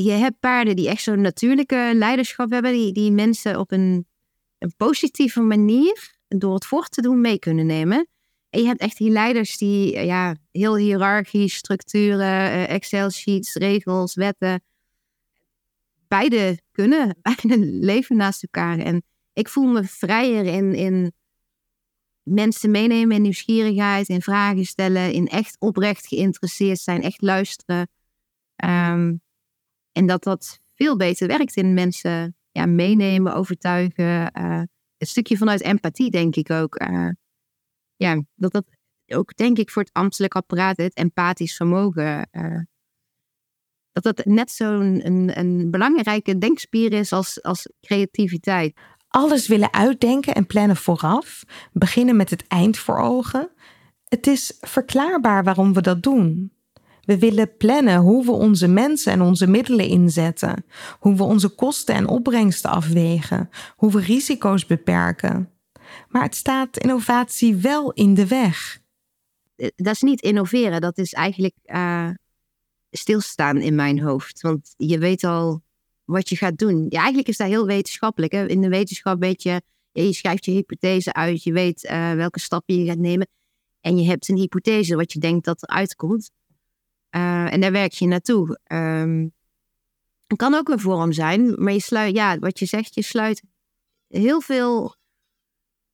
je hebt paarden die echt zo'n natuurlijke leiderschap hebben, die, die mensen op een, positieve manier door het voort te doen mee kunnen nemen. En je hebt echt die leiders die ja, heel hiërarchisch, structuren, eh, Excel-sheets, regels, wetten. Beide kunnen, [LAUGHS] beide leven naast elkaar. En ik voel me vrijer in, in mensen meenemen in nieuwsgierigheid, in vragen stellen, in echt oprecht geïnteresseerd zijn, echt luisteren. Um, en dat dat veel beter werkt in mensen ja, meenemen, overtuigen. Een stukje vanuit empathie, denk ik ook. Uh, ja, dat dat ook, denk ik, voor het ambtelijk apparaat, het empathisch vermogen. Uh, dat dat net zo'n een, een belangrijke denkspier is als, als creativiteit. Alles willen uitdenken en plannen vooraf, beginnen met het eind voor ogen. Het is verklaarbaar waarom we dat doen. We willen plannen hoe we onze mensen en onze middelen inzetten, hoe we onze kosten en opbrengsten afwegen, hoe we risico's beperken. Maar het staat innovatie wel in de weg. Eh, dat is niet innoveren, dat is eigenlijk uh, stilstaan in mijn hoofd. Want je weet al wat je gaat doen. Ja, eigenlijk is dat heel wetenschappelijk. Hè? In de wetenschap weet je, je schrijft je hypothese uit, je weet uh, welke stappen je gaat nemen. En je hebt een hypothese wat je denkt dat er uitkomt. Uh, en daar werk je naartoe. Um, het kan ook een vorm zijn, maar je sluit, ja, wat je zegt, je sluit heel veel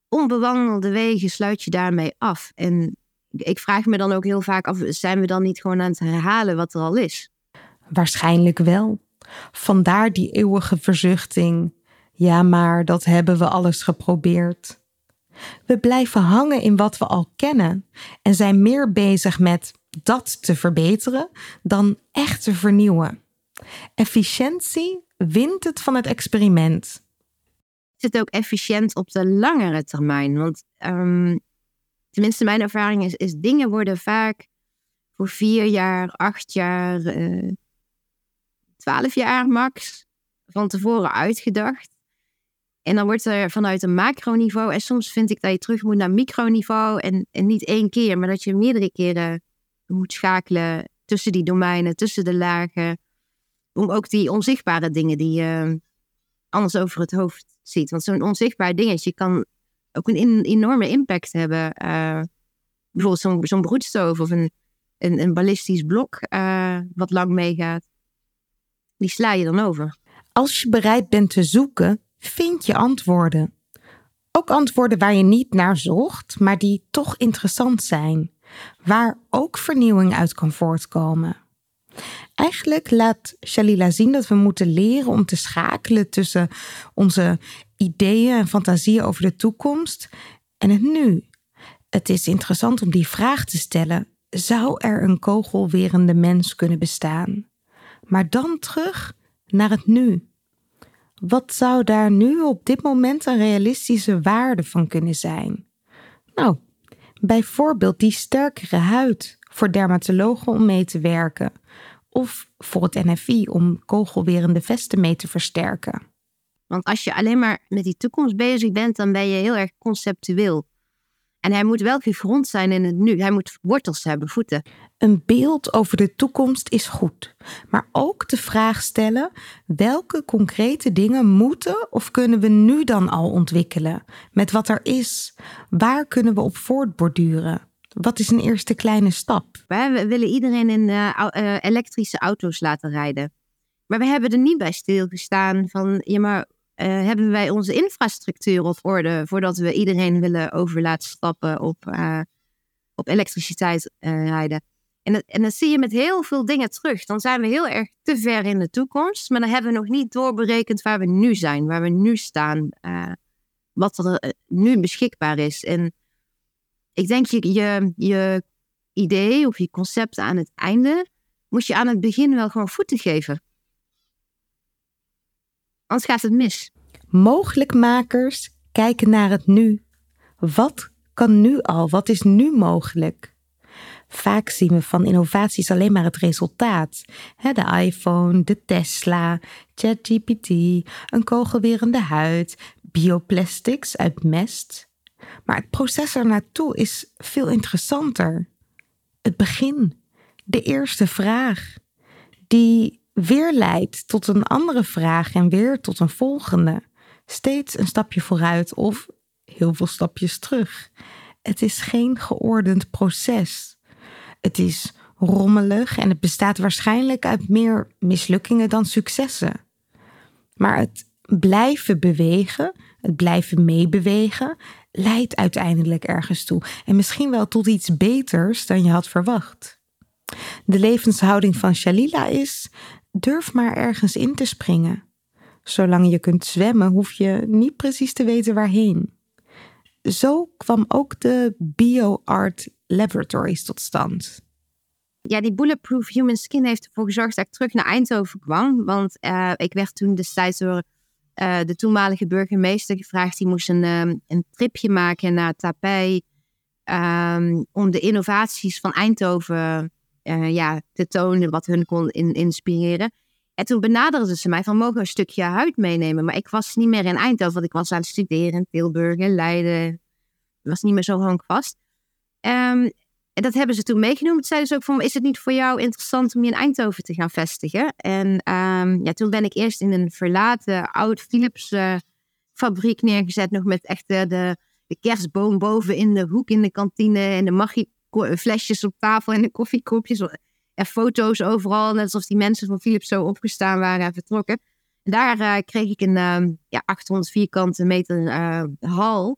onbewandelde wegen sluit je daarmee af. En ik vraag me dan ook heel vaak af, zijn we dan niet gewoon aan het herhalen wat er al is? Waarschijnlijk wel. Vandaar die eeuwige verzuchting. Ja, maar dat hebben we alles geprobeerd. We blijven hangen in wat we al kennen en zijn meer bezig met dat te verbeteren dan echt te vernieuwen. Efficiëntie wint het van het experiment. Is het ook efficiënt op de langere termijn? Want um, tenminste, mijn ervaring is, is dingen worden vaak voor vier jaar, acht jaar, uh, twaalf jaar max van tevoren uitgedacht. En dan wordt er vanuit een macroniveau, en soms vind ik dat je terug moet naar microniveau en, en niet één keer, maar dat je meerdere keren moet schakelen tussen die domeinen, tussen de lagen, om ook die onzichtbare dingen die je anders over het hoofd ziet. Want zo'n onzichtbaar dingetje kan ook een enorme impact hebben. Uh, bijvoorbeeld zo'n broedstoof of een, een, ballistisch blok uh, wat lang meegaat. Die sla je dan over. Als je bereid bent te zoeken, vind je antwoorden. Ook antwoorden waar je niet naar zocht, maar die toch interessant zijn. Waar ook vernieuwing uit kan voortkomen. Eigenlijk laat Shalila zien dat we moeten leren om te schakelen tussen onze ideeën en fantasieën over de toekomst en het nu. Het is interessant om die vraag te stellen: zou er een kogelwerende mens kunnen bestaan? Maar dan terug naar het nu. Wat zou daar nu op dit moment een realistische waarde van kunnen zijn? Nou, bijvoorbeeld die sterkere huid voor dermatologen om mee te werken, of voor het NFI om kogelwerende vesten mee te versterken. Want als je alleen maar met die toekomst bezig bent, dan ben je heel erg conceptueel. En hij moet wel gegrond zijn in het nu. Hij moet wortels hebben, voeten. Een beeld over de toekomst is goed, maar ook de vraag stellen: welke concrete dingen moeten of kunnen we nu dan al ontwikkelen? Met wat er is? Waar kunnen we op voortborduren? Wat is een eerste kleine stap? We willen iedereen in uh, elektrische auto's laten rijden. Maar we hebben er niet bij stilgestaan van, ja maar hebben wij onze infrastructuur op orde voordat we iedereen willen over laten stappen op, uh, op elektriciteit rijden? En en dat zie je met heel veel dingen terug. Dan zijn we heel erg te ver in de toekomst, maar dan hebben we nog niet doorberekend waar we nu zijn, waar we nu staan, wat er nu beschikbaar is. En ik denk je, je, je idee of je concept aan het einde moet je aan het begin wel gewoon voeten geven. Anders gaat het mis. Mogelijkmakers kijken naar het nu. Wat kan nu al? Wat is nu mogelijk? Vaak zien we van innovaties alleen maar het resultaat. De iPhone, de Tesla, ChatGPT, een kogelwerende huid, bioplastics uit mest. Maar het proces er naartoe is veel interessanter. Het begin, de eerste vraag, die weer leidt tot een andere vraag en weer tot een volgende. Steeds een stapje vooruit of heel veel stapjes terug. Het is geen geordend proces. Het is rommelig en het bestaat waarschijnlijk uit meer mislukkingen dan successen. Maar het blijven bewegen, het blijven meebewegen, leidt uiteindelijk ergens toe. En misschien wel tot iets beters dan je had verwacht. De levenshouding van Shalila is: durf maar ergens in te springen. Zolang je kunt zwemmen, hoef je niet precies te weten waarheen. Zo kwam ook de BioArt Laboratories tot stand. Ja, die Bulletproof Human Skin heeft ervoor gezorgd dat ik terug naar Eindhoven kwam. Want uh, ik werd toen destijds door uh, de toenmalige burgemeester gevraagd. Die moest een, um, een tripje maken naar Tapij. Um, om de innovaties van Eindhoven uh, ja, te tonen, wat hun kon in, inspireren. En toen benaderden ze mij van mogen we een stukje huid meenemen. Maar ik was niet meer in Eindhoven, want ik was aan het studeren in Tilburg en Leiden. Ik was niet meer zo vast. Um, en dat hebben ze toen meegenomen. Toen zeiden ze ook van, is het niet voor jou interessant om je in Eindhoven te gaan vestigen? En um, ja, toen ben ik eerst in een verlaten oud Philips fabriek neergezet. Nog met echt de, de, kerstboom boven in de hoek in de kantine. En de magie flesjes op tafel en de koffiekopjes. En foto's overal. Net alsof die mensen van Philips zo opgestaan waren en vertrokken. En daar uh, kreeg ik een uh, ja, 800 vierkante meter uh, hal.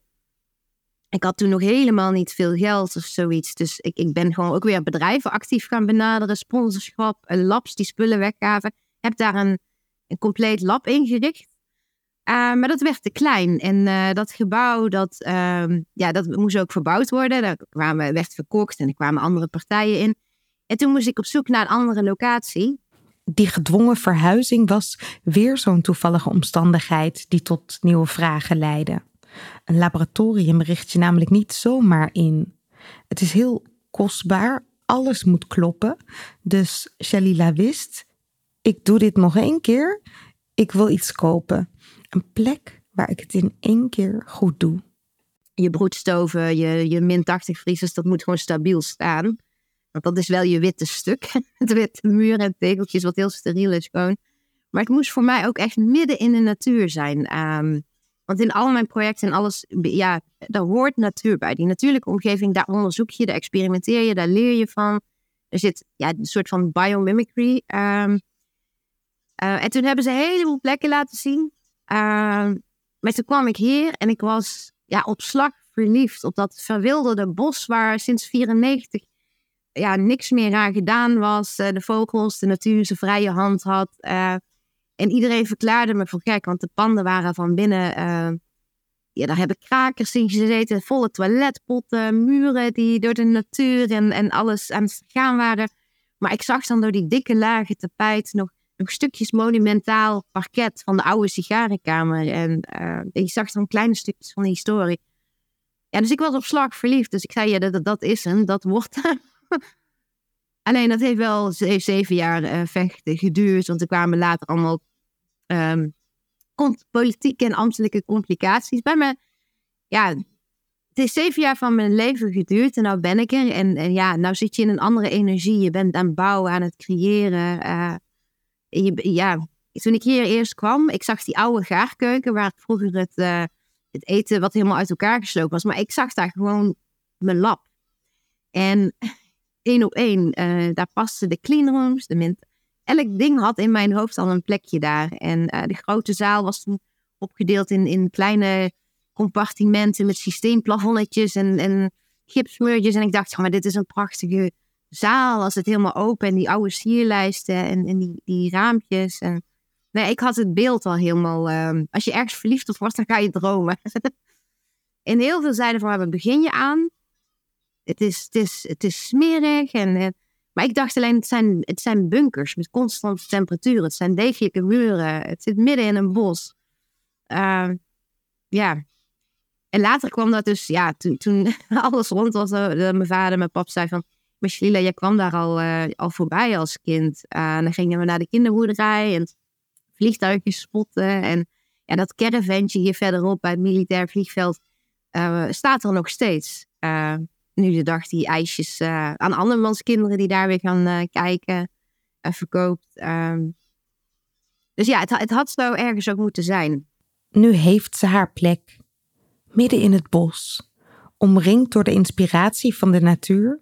Ik had toen nog helemaal niet veel geld of zoiets. Dus ik, ik ben gewoon ook weer bedrijven actief gaan benaderen. Sponsorschap, labs die spullen weggaven. Heb daar een, een compleet lab ingericht. Uh, maar dat werd te klein. En uh, dat gebouw, dat, uh, ja, dat moest ook verbouwd worden. Daar kwamen, werd verkocht en er kwamen andere partijen in. En toen moest ik op zoek naar een andere locatie. Die gedwongen verhuizing was weer zo'n toevallige omstandigheid die tot nieuwe vragen leidde. Een laboratorium richt je namelijk niet zomaar in. Het is heel kostbaar, alles moet kloppen. Dus Shalila wist, ik doe dit nog één keer. Ik wil iets kopen. Een plek waar ik het in één keer goed doe. Je broedstoven, je, je min 80 vriezers, dat moet gewoon stabiel staan. Want dat is wel je witte stuk. [LAUGHS] Het witte muren en tegeltjes, wat heel steriel is gewoon. Maar het moest voor mij ook echt midden in de natuur zijn. Ehm, want in al mijn projecten en alles, ja, daar hoort natuur bij. Die natuurlijke omgeving, daar onderzoek je, daar experimenteer je, daar leer je van. Er zit ja, een soort van biomimicry. Um, en toen hebben ze een heleboel plekken laten zien. Uh, maar toen kwam ik hier en ik was ja, op slag verliefd op dat verwilderde bos waar sinds 94 ja, niks meer aan gedaan was. Uh, de vogels, de natuur zijn vrije hand had. Uh, en iedereen verklaarde me voor gek, want de panden waren van binnen. Uh, ja, daar hebben krakers in gezeten, volle toiletpotten, muren die door de natuur en, en alles aan het gaan waren. Maar ik zag dan door die dikke lagen tapijt nog, nog stukjes monumentaal parket van de oude sigarenkamer. En uh, ik zag dan kleine stukjes van de historie. Ja, dus ik was op slag verliefd. Dus ik zei, ja, dat, dat is hem, dat wordt [LAUGHS] Alleen dat heeft wel zeven jaar uh, vechten geduurd. Want er kwamen later allemaal um, politieke en ambtelijke complicaties. Bij me, ja, het is zeven jaar van mijn leven geduurd en nou ben ik er. En, en ja, nou zit je in een andere energie. Je bent aan het bouwen, aan het creëren. Uh, ja, toen ik hier eerst kwam, ik zag die oude gaarkeuken waar vroeger het, uh, het eten wat helemaal uit elkaar geslopen was. Maar ik zag daar gewoon mijn lab. En [LAUGHS] één op één, uh, daar pasten de cleanrooms, de mint. Elk ding had in mijn hoofd al een plekje daar. En uh, de grote zaal was toen opgedeeld in, in kleine compartimenten met systeemplafonnetjes en, en gipsmuurtjes. En ik dacht, maar dit is een prachtige zaal als het helemaal open en die oude sierlijsten en, en die, die raampjes. En, nee, ik had het beeld al helemaal. Uh, als je ergens verliefd op wordt, dan ga je dromen. [LAUGHS] en heel veel zeiden van, begin je aan? Het is, het is, het is smerig. En, en, maar ik dacht alleen, het zijn, het zijn bunkers met constante temperatuur. Het zijn degelijke muren. Het zit midden in een bos. Uh, ja. En later kwam dat dus, ja, toen, toen [LAUGHS] alles rond was, uh, mijn vader, mijn pap zei van, Lila, jij kwam daar al, uh, al voorbij als kind. Uh, en dan gingen we naar de kinderboerderij en vliegtuigjes spotten. En ja, dat caravantje hier verderop bij het militair vliegveld uh, staat er nog steeds. Nu de dag die ijsjes aan andermans kinderen die daar weer gaan kijken en verkoopt. Um, dus ja, het, het had zo ergens ook moeten zijn. Nu heeft ze haar plek, midden in het bos, omringd door de inspiratie van de natuur.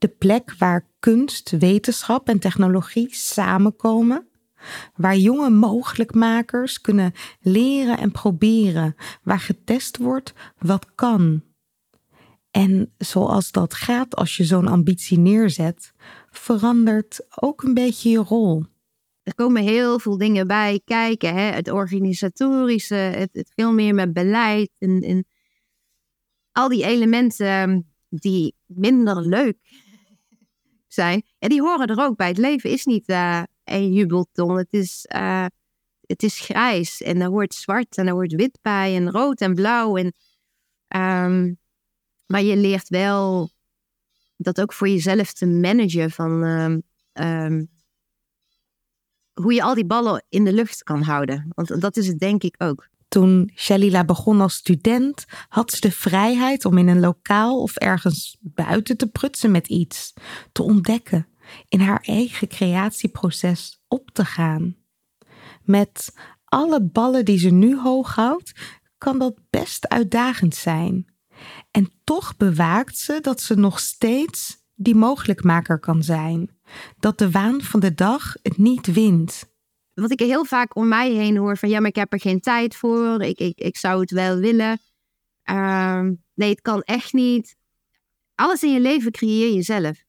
De plek waar kunst, wetenschap en technologie samenkomen. Waar jonge mogelijkmakers kunnen leren en proberen. Waar getest wordt wat kan en zoals dat gaat als je zo'n ambitie neerzet, verandert ook een beetje je rol. Er komen heel veel dingen bij kijken. Hè? Het organisatorische, het, het veel meer met beleid. En, en al die elementen ehm, die minder leuk zijn. En die horen er ook bij. Het leven is niet uh, een jubelton. Het is, uh, het is grijs. En er hoort zwart en er hoort wit bij. En rood en blauw. En um, maar je leert wel dat ook voor jezelf te managen van um, hoe je al die ballen in de lucht kan houden. Want dat is het denk ik ook. Toen Shalila begon als student, had ze de vrijheid om in een lokaal of ergens buiten te prutsen met iets, te ontdekken, in haar eigen creatieproces op te gaan. Met alle ballen die ze nu hoog houdt, kan dat best uitdagend zijn. En toch bewaakt ze dat ze nog steeds die mogelijkmaker kan zijn. Dat de waan van de dag het niet wint. Wat ik heel vaak om mij heen hoor van ja, maar ik heb er geen tijd voor. Ik, ik, ik zou het wel willen. Uh, nee, het kan echt niet. Alles in je leven creëer je zelf.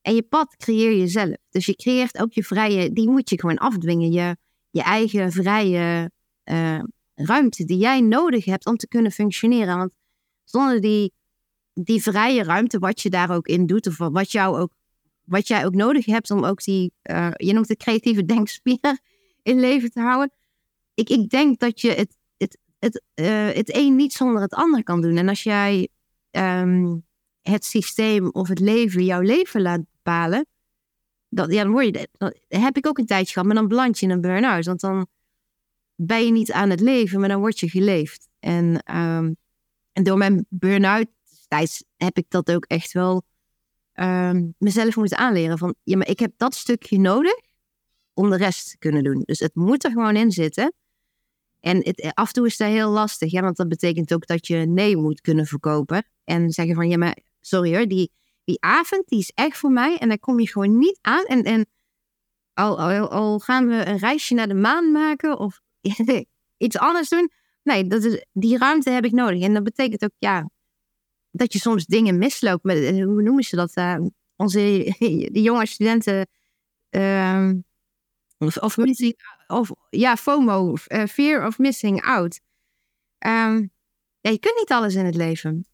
En je pad creëer je zelf. Dus je creëert ook je vrije, die moet je gewoon afdwingen. Je, je eigen vrije uh, ruimte die jij nodig hebt om te kunnen functioneren. Want zonder die, die vrije ruimte, wat je daar ook in doet, of wat, jou ook, wat jij ook nodig hebt om ook die, uh, je noemt het creatieve denkspier in leven te houden. Ik, ik denk dat je het, het, het, uh, het een niet zonder het ander kan doen. En als jij um, het systeem of het leven jouw leven laat bepalen. Dat, ja, dan word je, dat heb ik ook een tijdje gehad, maar dan beland je in een burn-out. Want dan ben je niet aan het leven, maar dan word je geleefd. En, ehm, door mijn burn-out tijd heb ik dat ook echt wel ehm, mezelf moeten aanleren. Van ja, maar ik heb dat stukje nodig om de rest te kunnen doen. Dus het moet er gewoon in zitten. En het, af en toe is dat heel lastig, ja, want dat betekent ook dat je nee moet kunnen verkopen. En zeggen van ja, maar sorry hoor, die, die avond die is echt voor mij en daar kom je gewoon niet aan. En, en al, al, al gaan we een reisje naar de maan maken of [LAUGHS] iets anders doen. Nee, dat is, die ruimte heb ik nodig. En dat betekent ook, ja, dat je soms dingen misloopt. Met, hoe noemen ze dat? Uh, onze [LAUGHS] de jonge studenten. Uh, of, of, missing, of ja, FOMO, uh, fear of missing out. Um, ja, je kunt niet alles in het leven.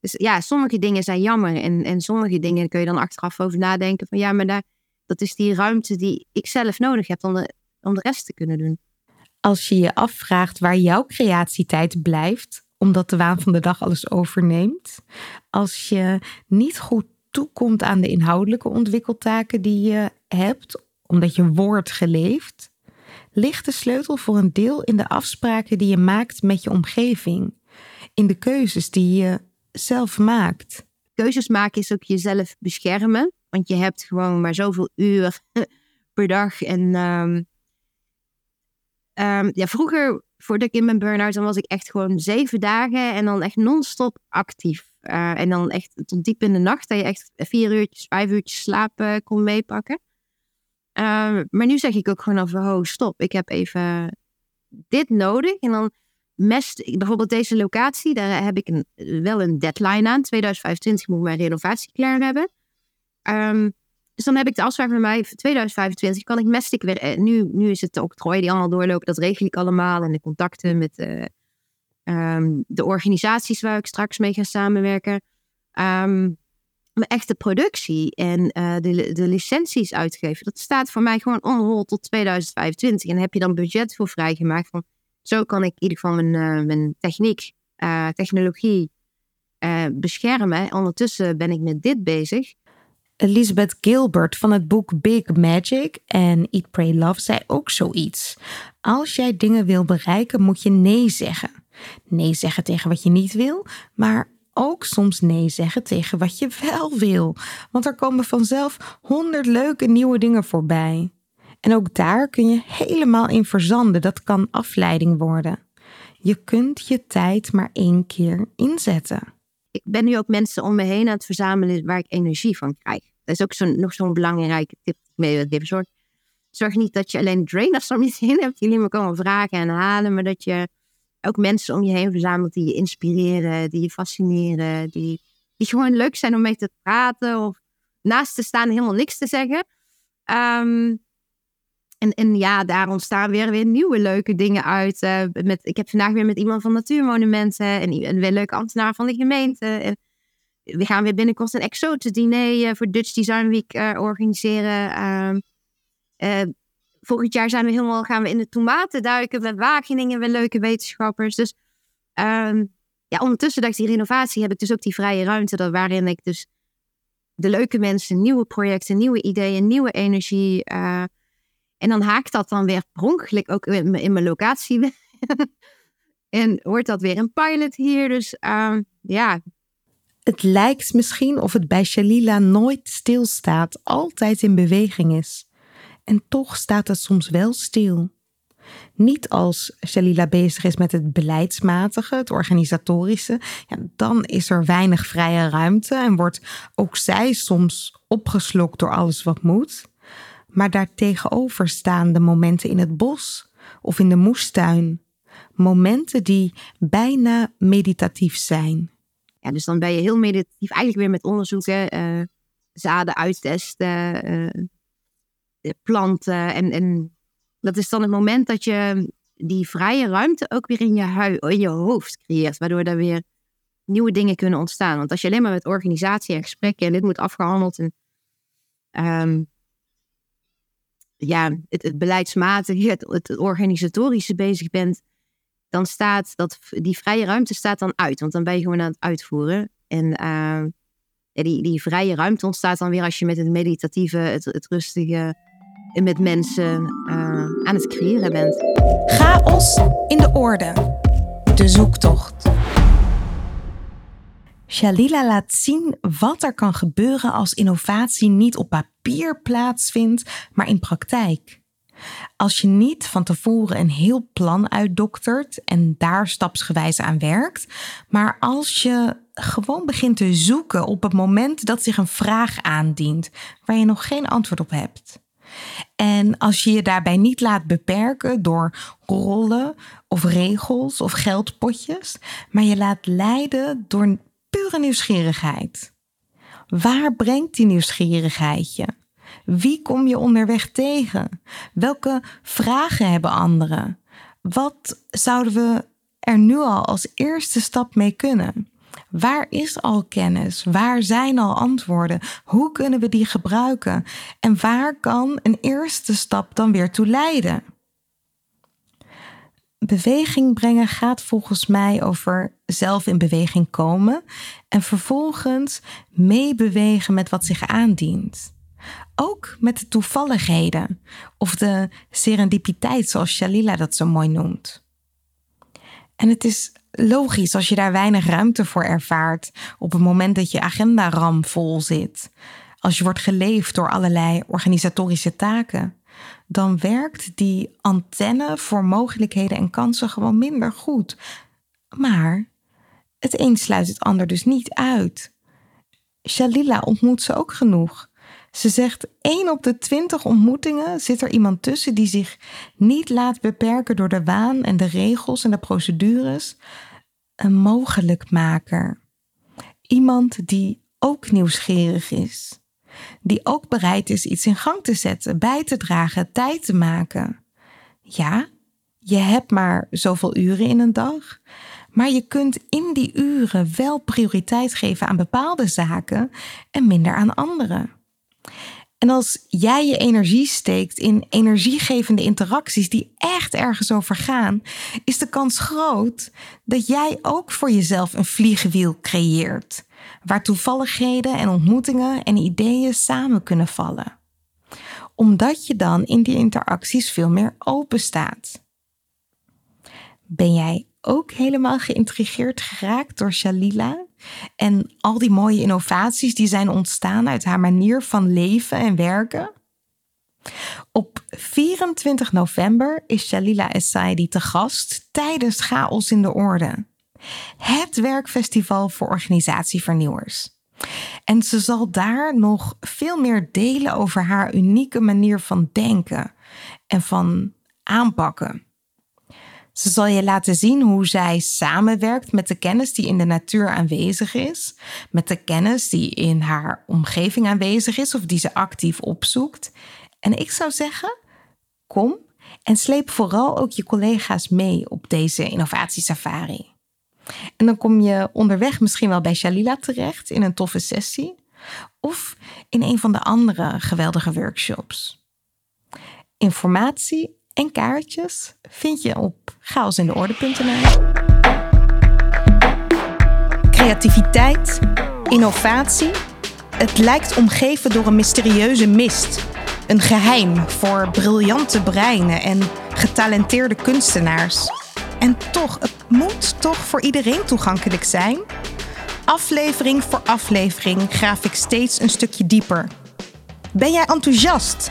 Dus ja, sommige dingen zijn jammer. En, en sommige dingen kun je dan achteraf over nadenken. Van ja, maar daar, dat is die ruimte die ik zelf nodig heb om de, om de rest te kunnen doen. Als je je afvraagt waar jouw creatietijd blijft, omdat de waan van de dag alles overneemt. Als je niet goed toekomt aan de inhoudelijke ontwikkeltaken die je hebt, omdat je wordt geleefd, ligt de sleutel voor een deel in de afspraken die je maakt met je omgeving, in de keuzes die je zelf maakt. Keuzes maken is ook jezelf beschermen, want je hebt gewoon maar zoveel uur [LAUGHS] per dag. En um, um, ja, vroeger voordat ik in mijn burn-out, dan was ik echt gewoon zeven dagen en dan echt non-stop actief. Uh, en dan echt tot diep in de nacht, dat je echt vier uurtjes, vijf uurtjes slaap uh, kon meepakken. Uh, maar nu zeg ik ook gewoon van, oh stop, ik heb even dit nodig. En dan mest, bijvoorbeeld deze locatie, daar heb ik een, wel een deadline aan. 2025 moet ik mijn renovatie klaar hebben. Um, dus dan heb ik de afspraak met mij voor 2025 kan ik Mestic weer. Eh, nu, nu is het de octrooi die allemaal doorlopen. Dat regel ik allemaal. En de contacten met de organisaties waar ik straks mee ga samenwerken. Um, maar echte productie en uh, de, de licenties uitgeven. Dat staat voor mij gewoon on tot 2025. En heb je dan budget voor vrijgemaakt. Van, zo kan ik in ieder geval mijn, mijn techniek, technologie beschermen. Ondertussen ben ik met dit bezig. Elizabeth Gilbert van het boek Big Magic en Eat, Pray, Love zei ook zoiets. Als jij dingen wil bereiken, moet je nee zeggen. Nee zeggen tegen wat je niet wil, maar ook soms nee zeggen tegen wat je wel wil. Want er komen vanzelf honderd leuke nieuwe dingen voorbij. En ook daar kun je helemaal in verzanden. Dat kan afleiding worden. Je kunt je tijd maar één keer inzetten ik ben nu ook mensen om me heen aan het verzamelen waar ik energie van krijg. Dat is ook zo, nog zo'n belangrijke tip mee Zorg, niet dat je alleen drainers om je heen hebt die jullie me komen vragen en halen, maar dat je ook mensen om je heen verzamelt die je inspireren, die je fascineren, die, die gewoon leuk zijn om mee te praten of naast te staan helemaal niks te zeggen. Um, en, en ja, daar ontstaan weer, weer nieuwe leuke dingen uit. Uh, met, ik heb vandaag weer met iemand van Natuurmonumenten en een weer leuke ambtenaar van de gemeente. En we gaan weer binnenkort een exotische diner uh, voor Dutch Design Week uh, organiseren. Volgend jaar zijn we helemaal, gaan we in de tomaten duiken met Wageningen, weer leuke wetenschappers. Dus ehm, ja, ondertussen dacht die renovatie heb ik dus ook die vrije ruimte waarin ik dus de leuke mensen, nieuwe projecten, nieuwe ideeën, nieuwe energie en dan haakt dat dan weer per ook in, in mijn locatie. [LAUGHS] en wordt dat weer een pilot hier. Dus uh, ja. Het lijkt misschien of het bij Shalila nooit stilstaat, altijd in beweging is. En toch staat het soms wel stil. Niet als Shalila bezig is met het beleidsmatige, het organisatorische. Ja, dan is er weinig vrije ruimte en wordt ook zij soms opgeslokt door alles wat moet maar daartegenover staan de momenten in het bos of in de moestuin. Momenten die bijna meditatief zijn. Ja, dus dan ben je heel meditatief, eigenlijk weer met onderzoeken, uh, zaden uittesten, uh, planten. En, en dat is dan het moment dat je die vrije ruimte ook weer in je, in je hoofd creëert, waardoor er weer nieuwe dingen kunnen ontstaan. Want als je alleen maar met organisatie en gesprekken en dit moet afgehandeld en um, ja, het, beleidsmatige, het, het organisatorische bezig bent, dan staat dat, die vrije ruimte staat dan uit. Want dan ben je gewoon aan het uitvoeren. En ja, die, die vrije ruimte ontstaat dan weer als je met het meditatieve, het, het rustige met mensen uh, aan het creëren bent. Chaos in de orde. De zoektocht. Shalila laat zien wat er kan gebeuren als innovatie niet op papier plaatsvindt, maar in praktijk. Als je niet van tevoren een heel plan uitdoktert en daar stapsgewijs aan werkt, maar als je gewoon begint te zoeken op het moment dat zich een vraag aandient waar je nog geen antwoord op hebt. En als je je daarbij niet laat beperken door rollen of regels of geldpotjes, maar je laat leiden door pure nieuwsgierigheid. Waar brengt die nieuwsgierigheid je? Wie kom je onderweg tegen? Welke vragen hebben anderen? Wat zouden we er nu al als eerste stap mee kunnen? Waar is al kennis? Waar zijn al antwoorden? Hoe kunnen we die gebruiken? En waar kan een eerste stap dan weer toe leiden? Beweging brengen gaat volgens mij over zelf in beweging komen en vervolgens meebewegen met wat zich aandient. Ook met de toevalligheden of de serendipiteit, zoals Shalila dat zo mooi noemt. En het is logisch als je daar weinig ruimte voor ervaart op het moment dat je agenda ramvol zit. Als je wordt geleefd door allerlei organisatorische taken, dan werkt die antenne voor mogelijkheden en kansen gewoon minder goed. Maar het een sluit het ander dus niet uit. Shalila ontmoet ze ook genoeg. Ze zegt: één op de twintig ontmoetingen zit er iemand tussen die zich niet laat beperken door de waan en de regels en de procedures. Een mogelijkmaker. Iemand die ook nieuwsgierig is. Die ook bereid is iets in gang te zetten, bij te dragen, tijd te maken. Ja, je hebt maar zoveel uren in een dag. Maar je kunt in die uren wel prioriteit geven aan bepaalde zaken en minder aan andere. En als jij je energie steekt in energiegevende interacties die echt ergens over gaan, is de kans groot dat jij ook voor jezelf een vliegenwiel creëert, waar toevalligheden en ontmoetingen en ideeën samen kunnen vallen. Omdat je dan in die interacties veel meer open staat. Ben jij ook helemaal geïntrigeerd geraakt door Shalila en al die mooie innovaties die zijn ontstaan uit haar manier van leven en werken? Op 24 november is Shalila Essaidi te gast tijdens Chaos in de Orde. Het werkfestival voor organisatievernieuwers. En ze zal daar nog veel meer delen over haar unieke manier van denken en van aanpakken. Ze zal je laten zien hoe zij samenwerkt met de kennis die in de natuur aanwezig is, met de kennis die in haar omgeving aanwezig is of die ze actief opzoekt. En ik zou zeggen, kom en sleep vooral ook je collega's mee op deze innovatiesafari. En dan kom je onderweg misschien wel bij Shalila terecht in een toffe sessie of in een van de andere geweldige workshops. Informatie en kaartjes vind je op chaosindeorde.nl. Creativiteit, innovatie. Het lijkt omgeven door een mysterieuze mist. Een geheim voor briljante breinen en getalenteerde kunstenaars. En toch, het moet toch voor iedereen toegankelijk zijn? Aflevering voor aflevering graaf ik steeds een stukje dieper. Ben jij enthousiast?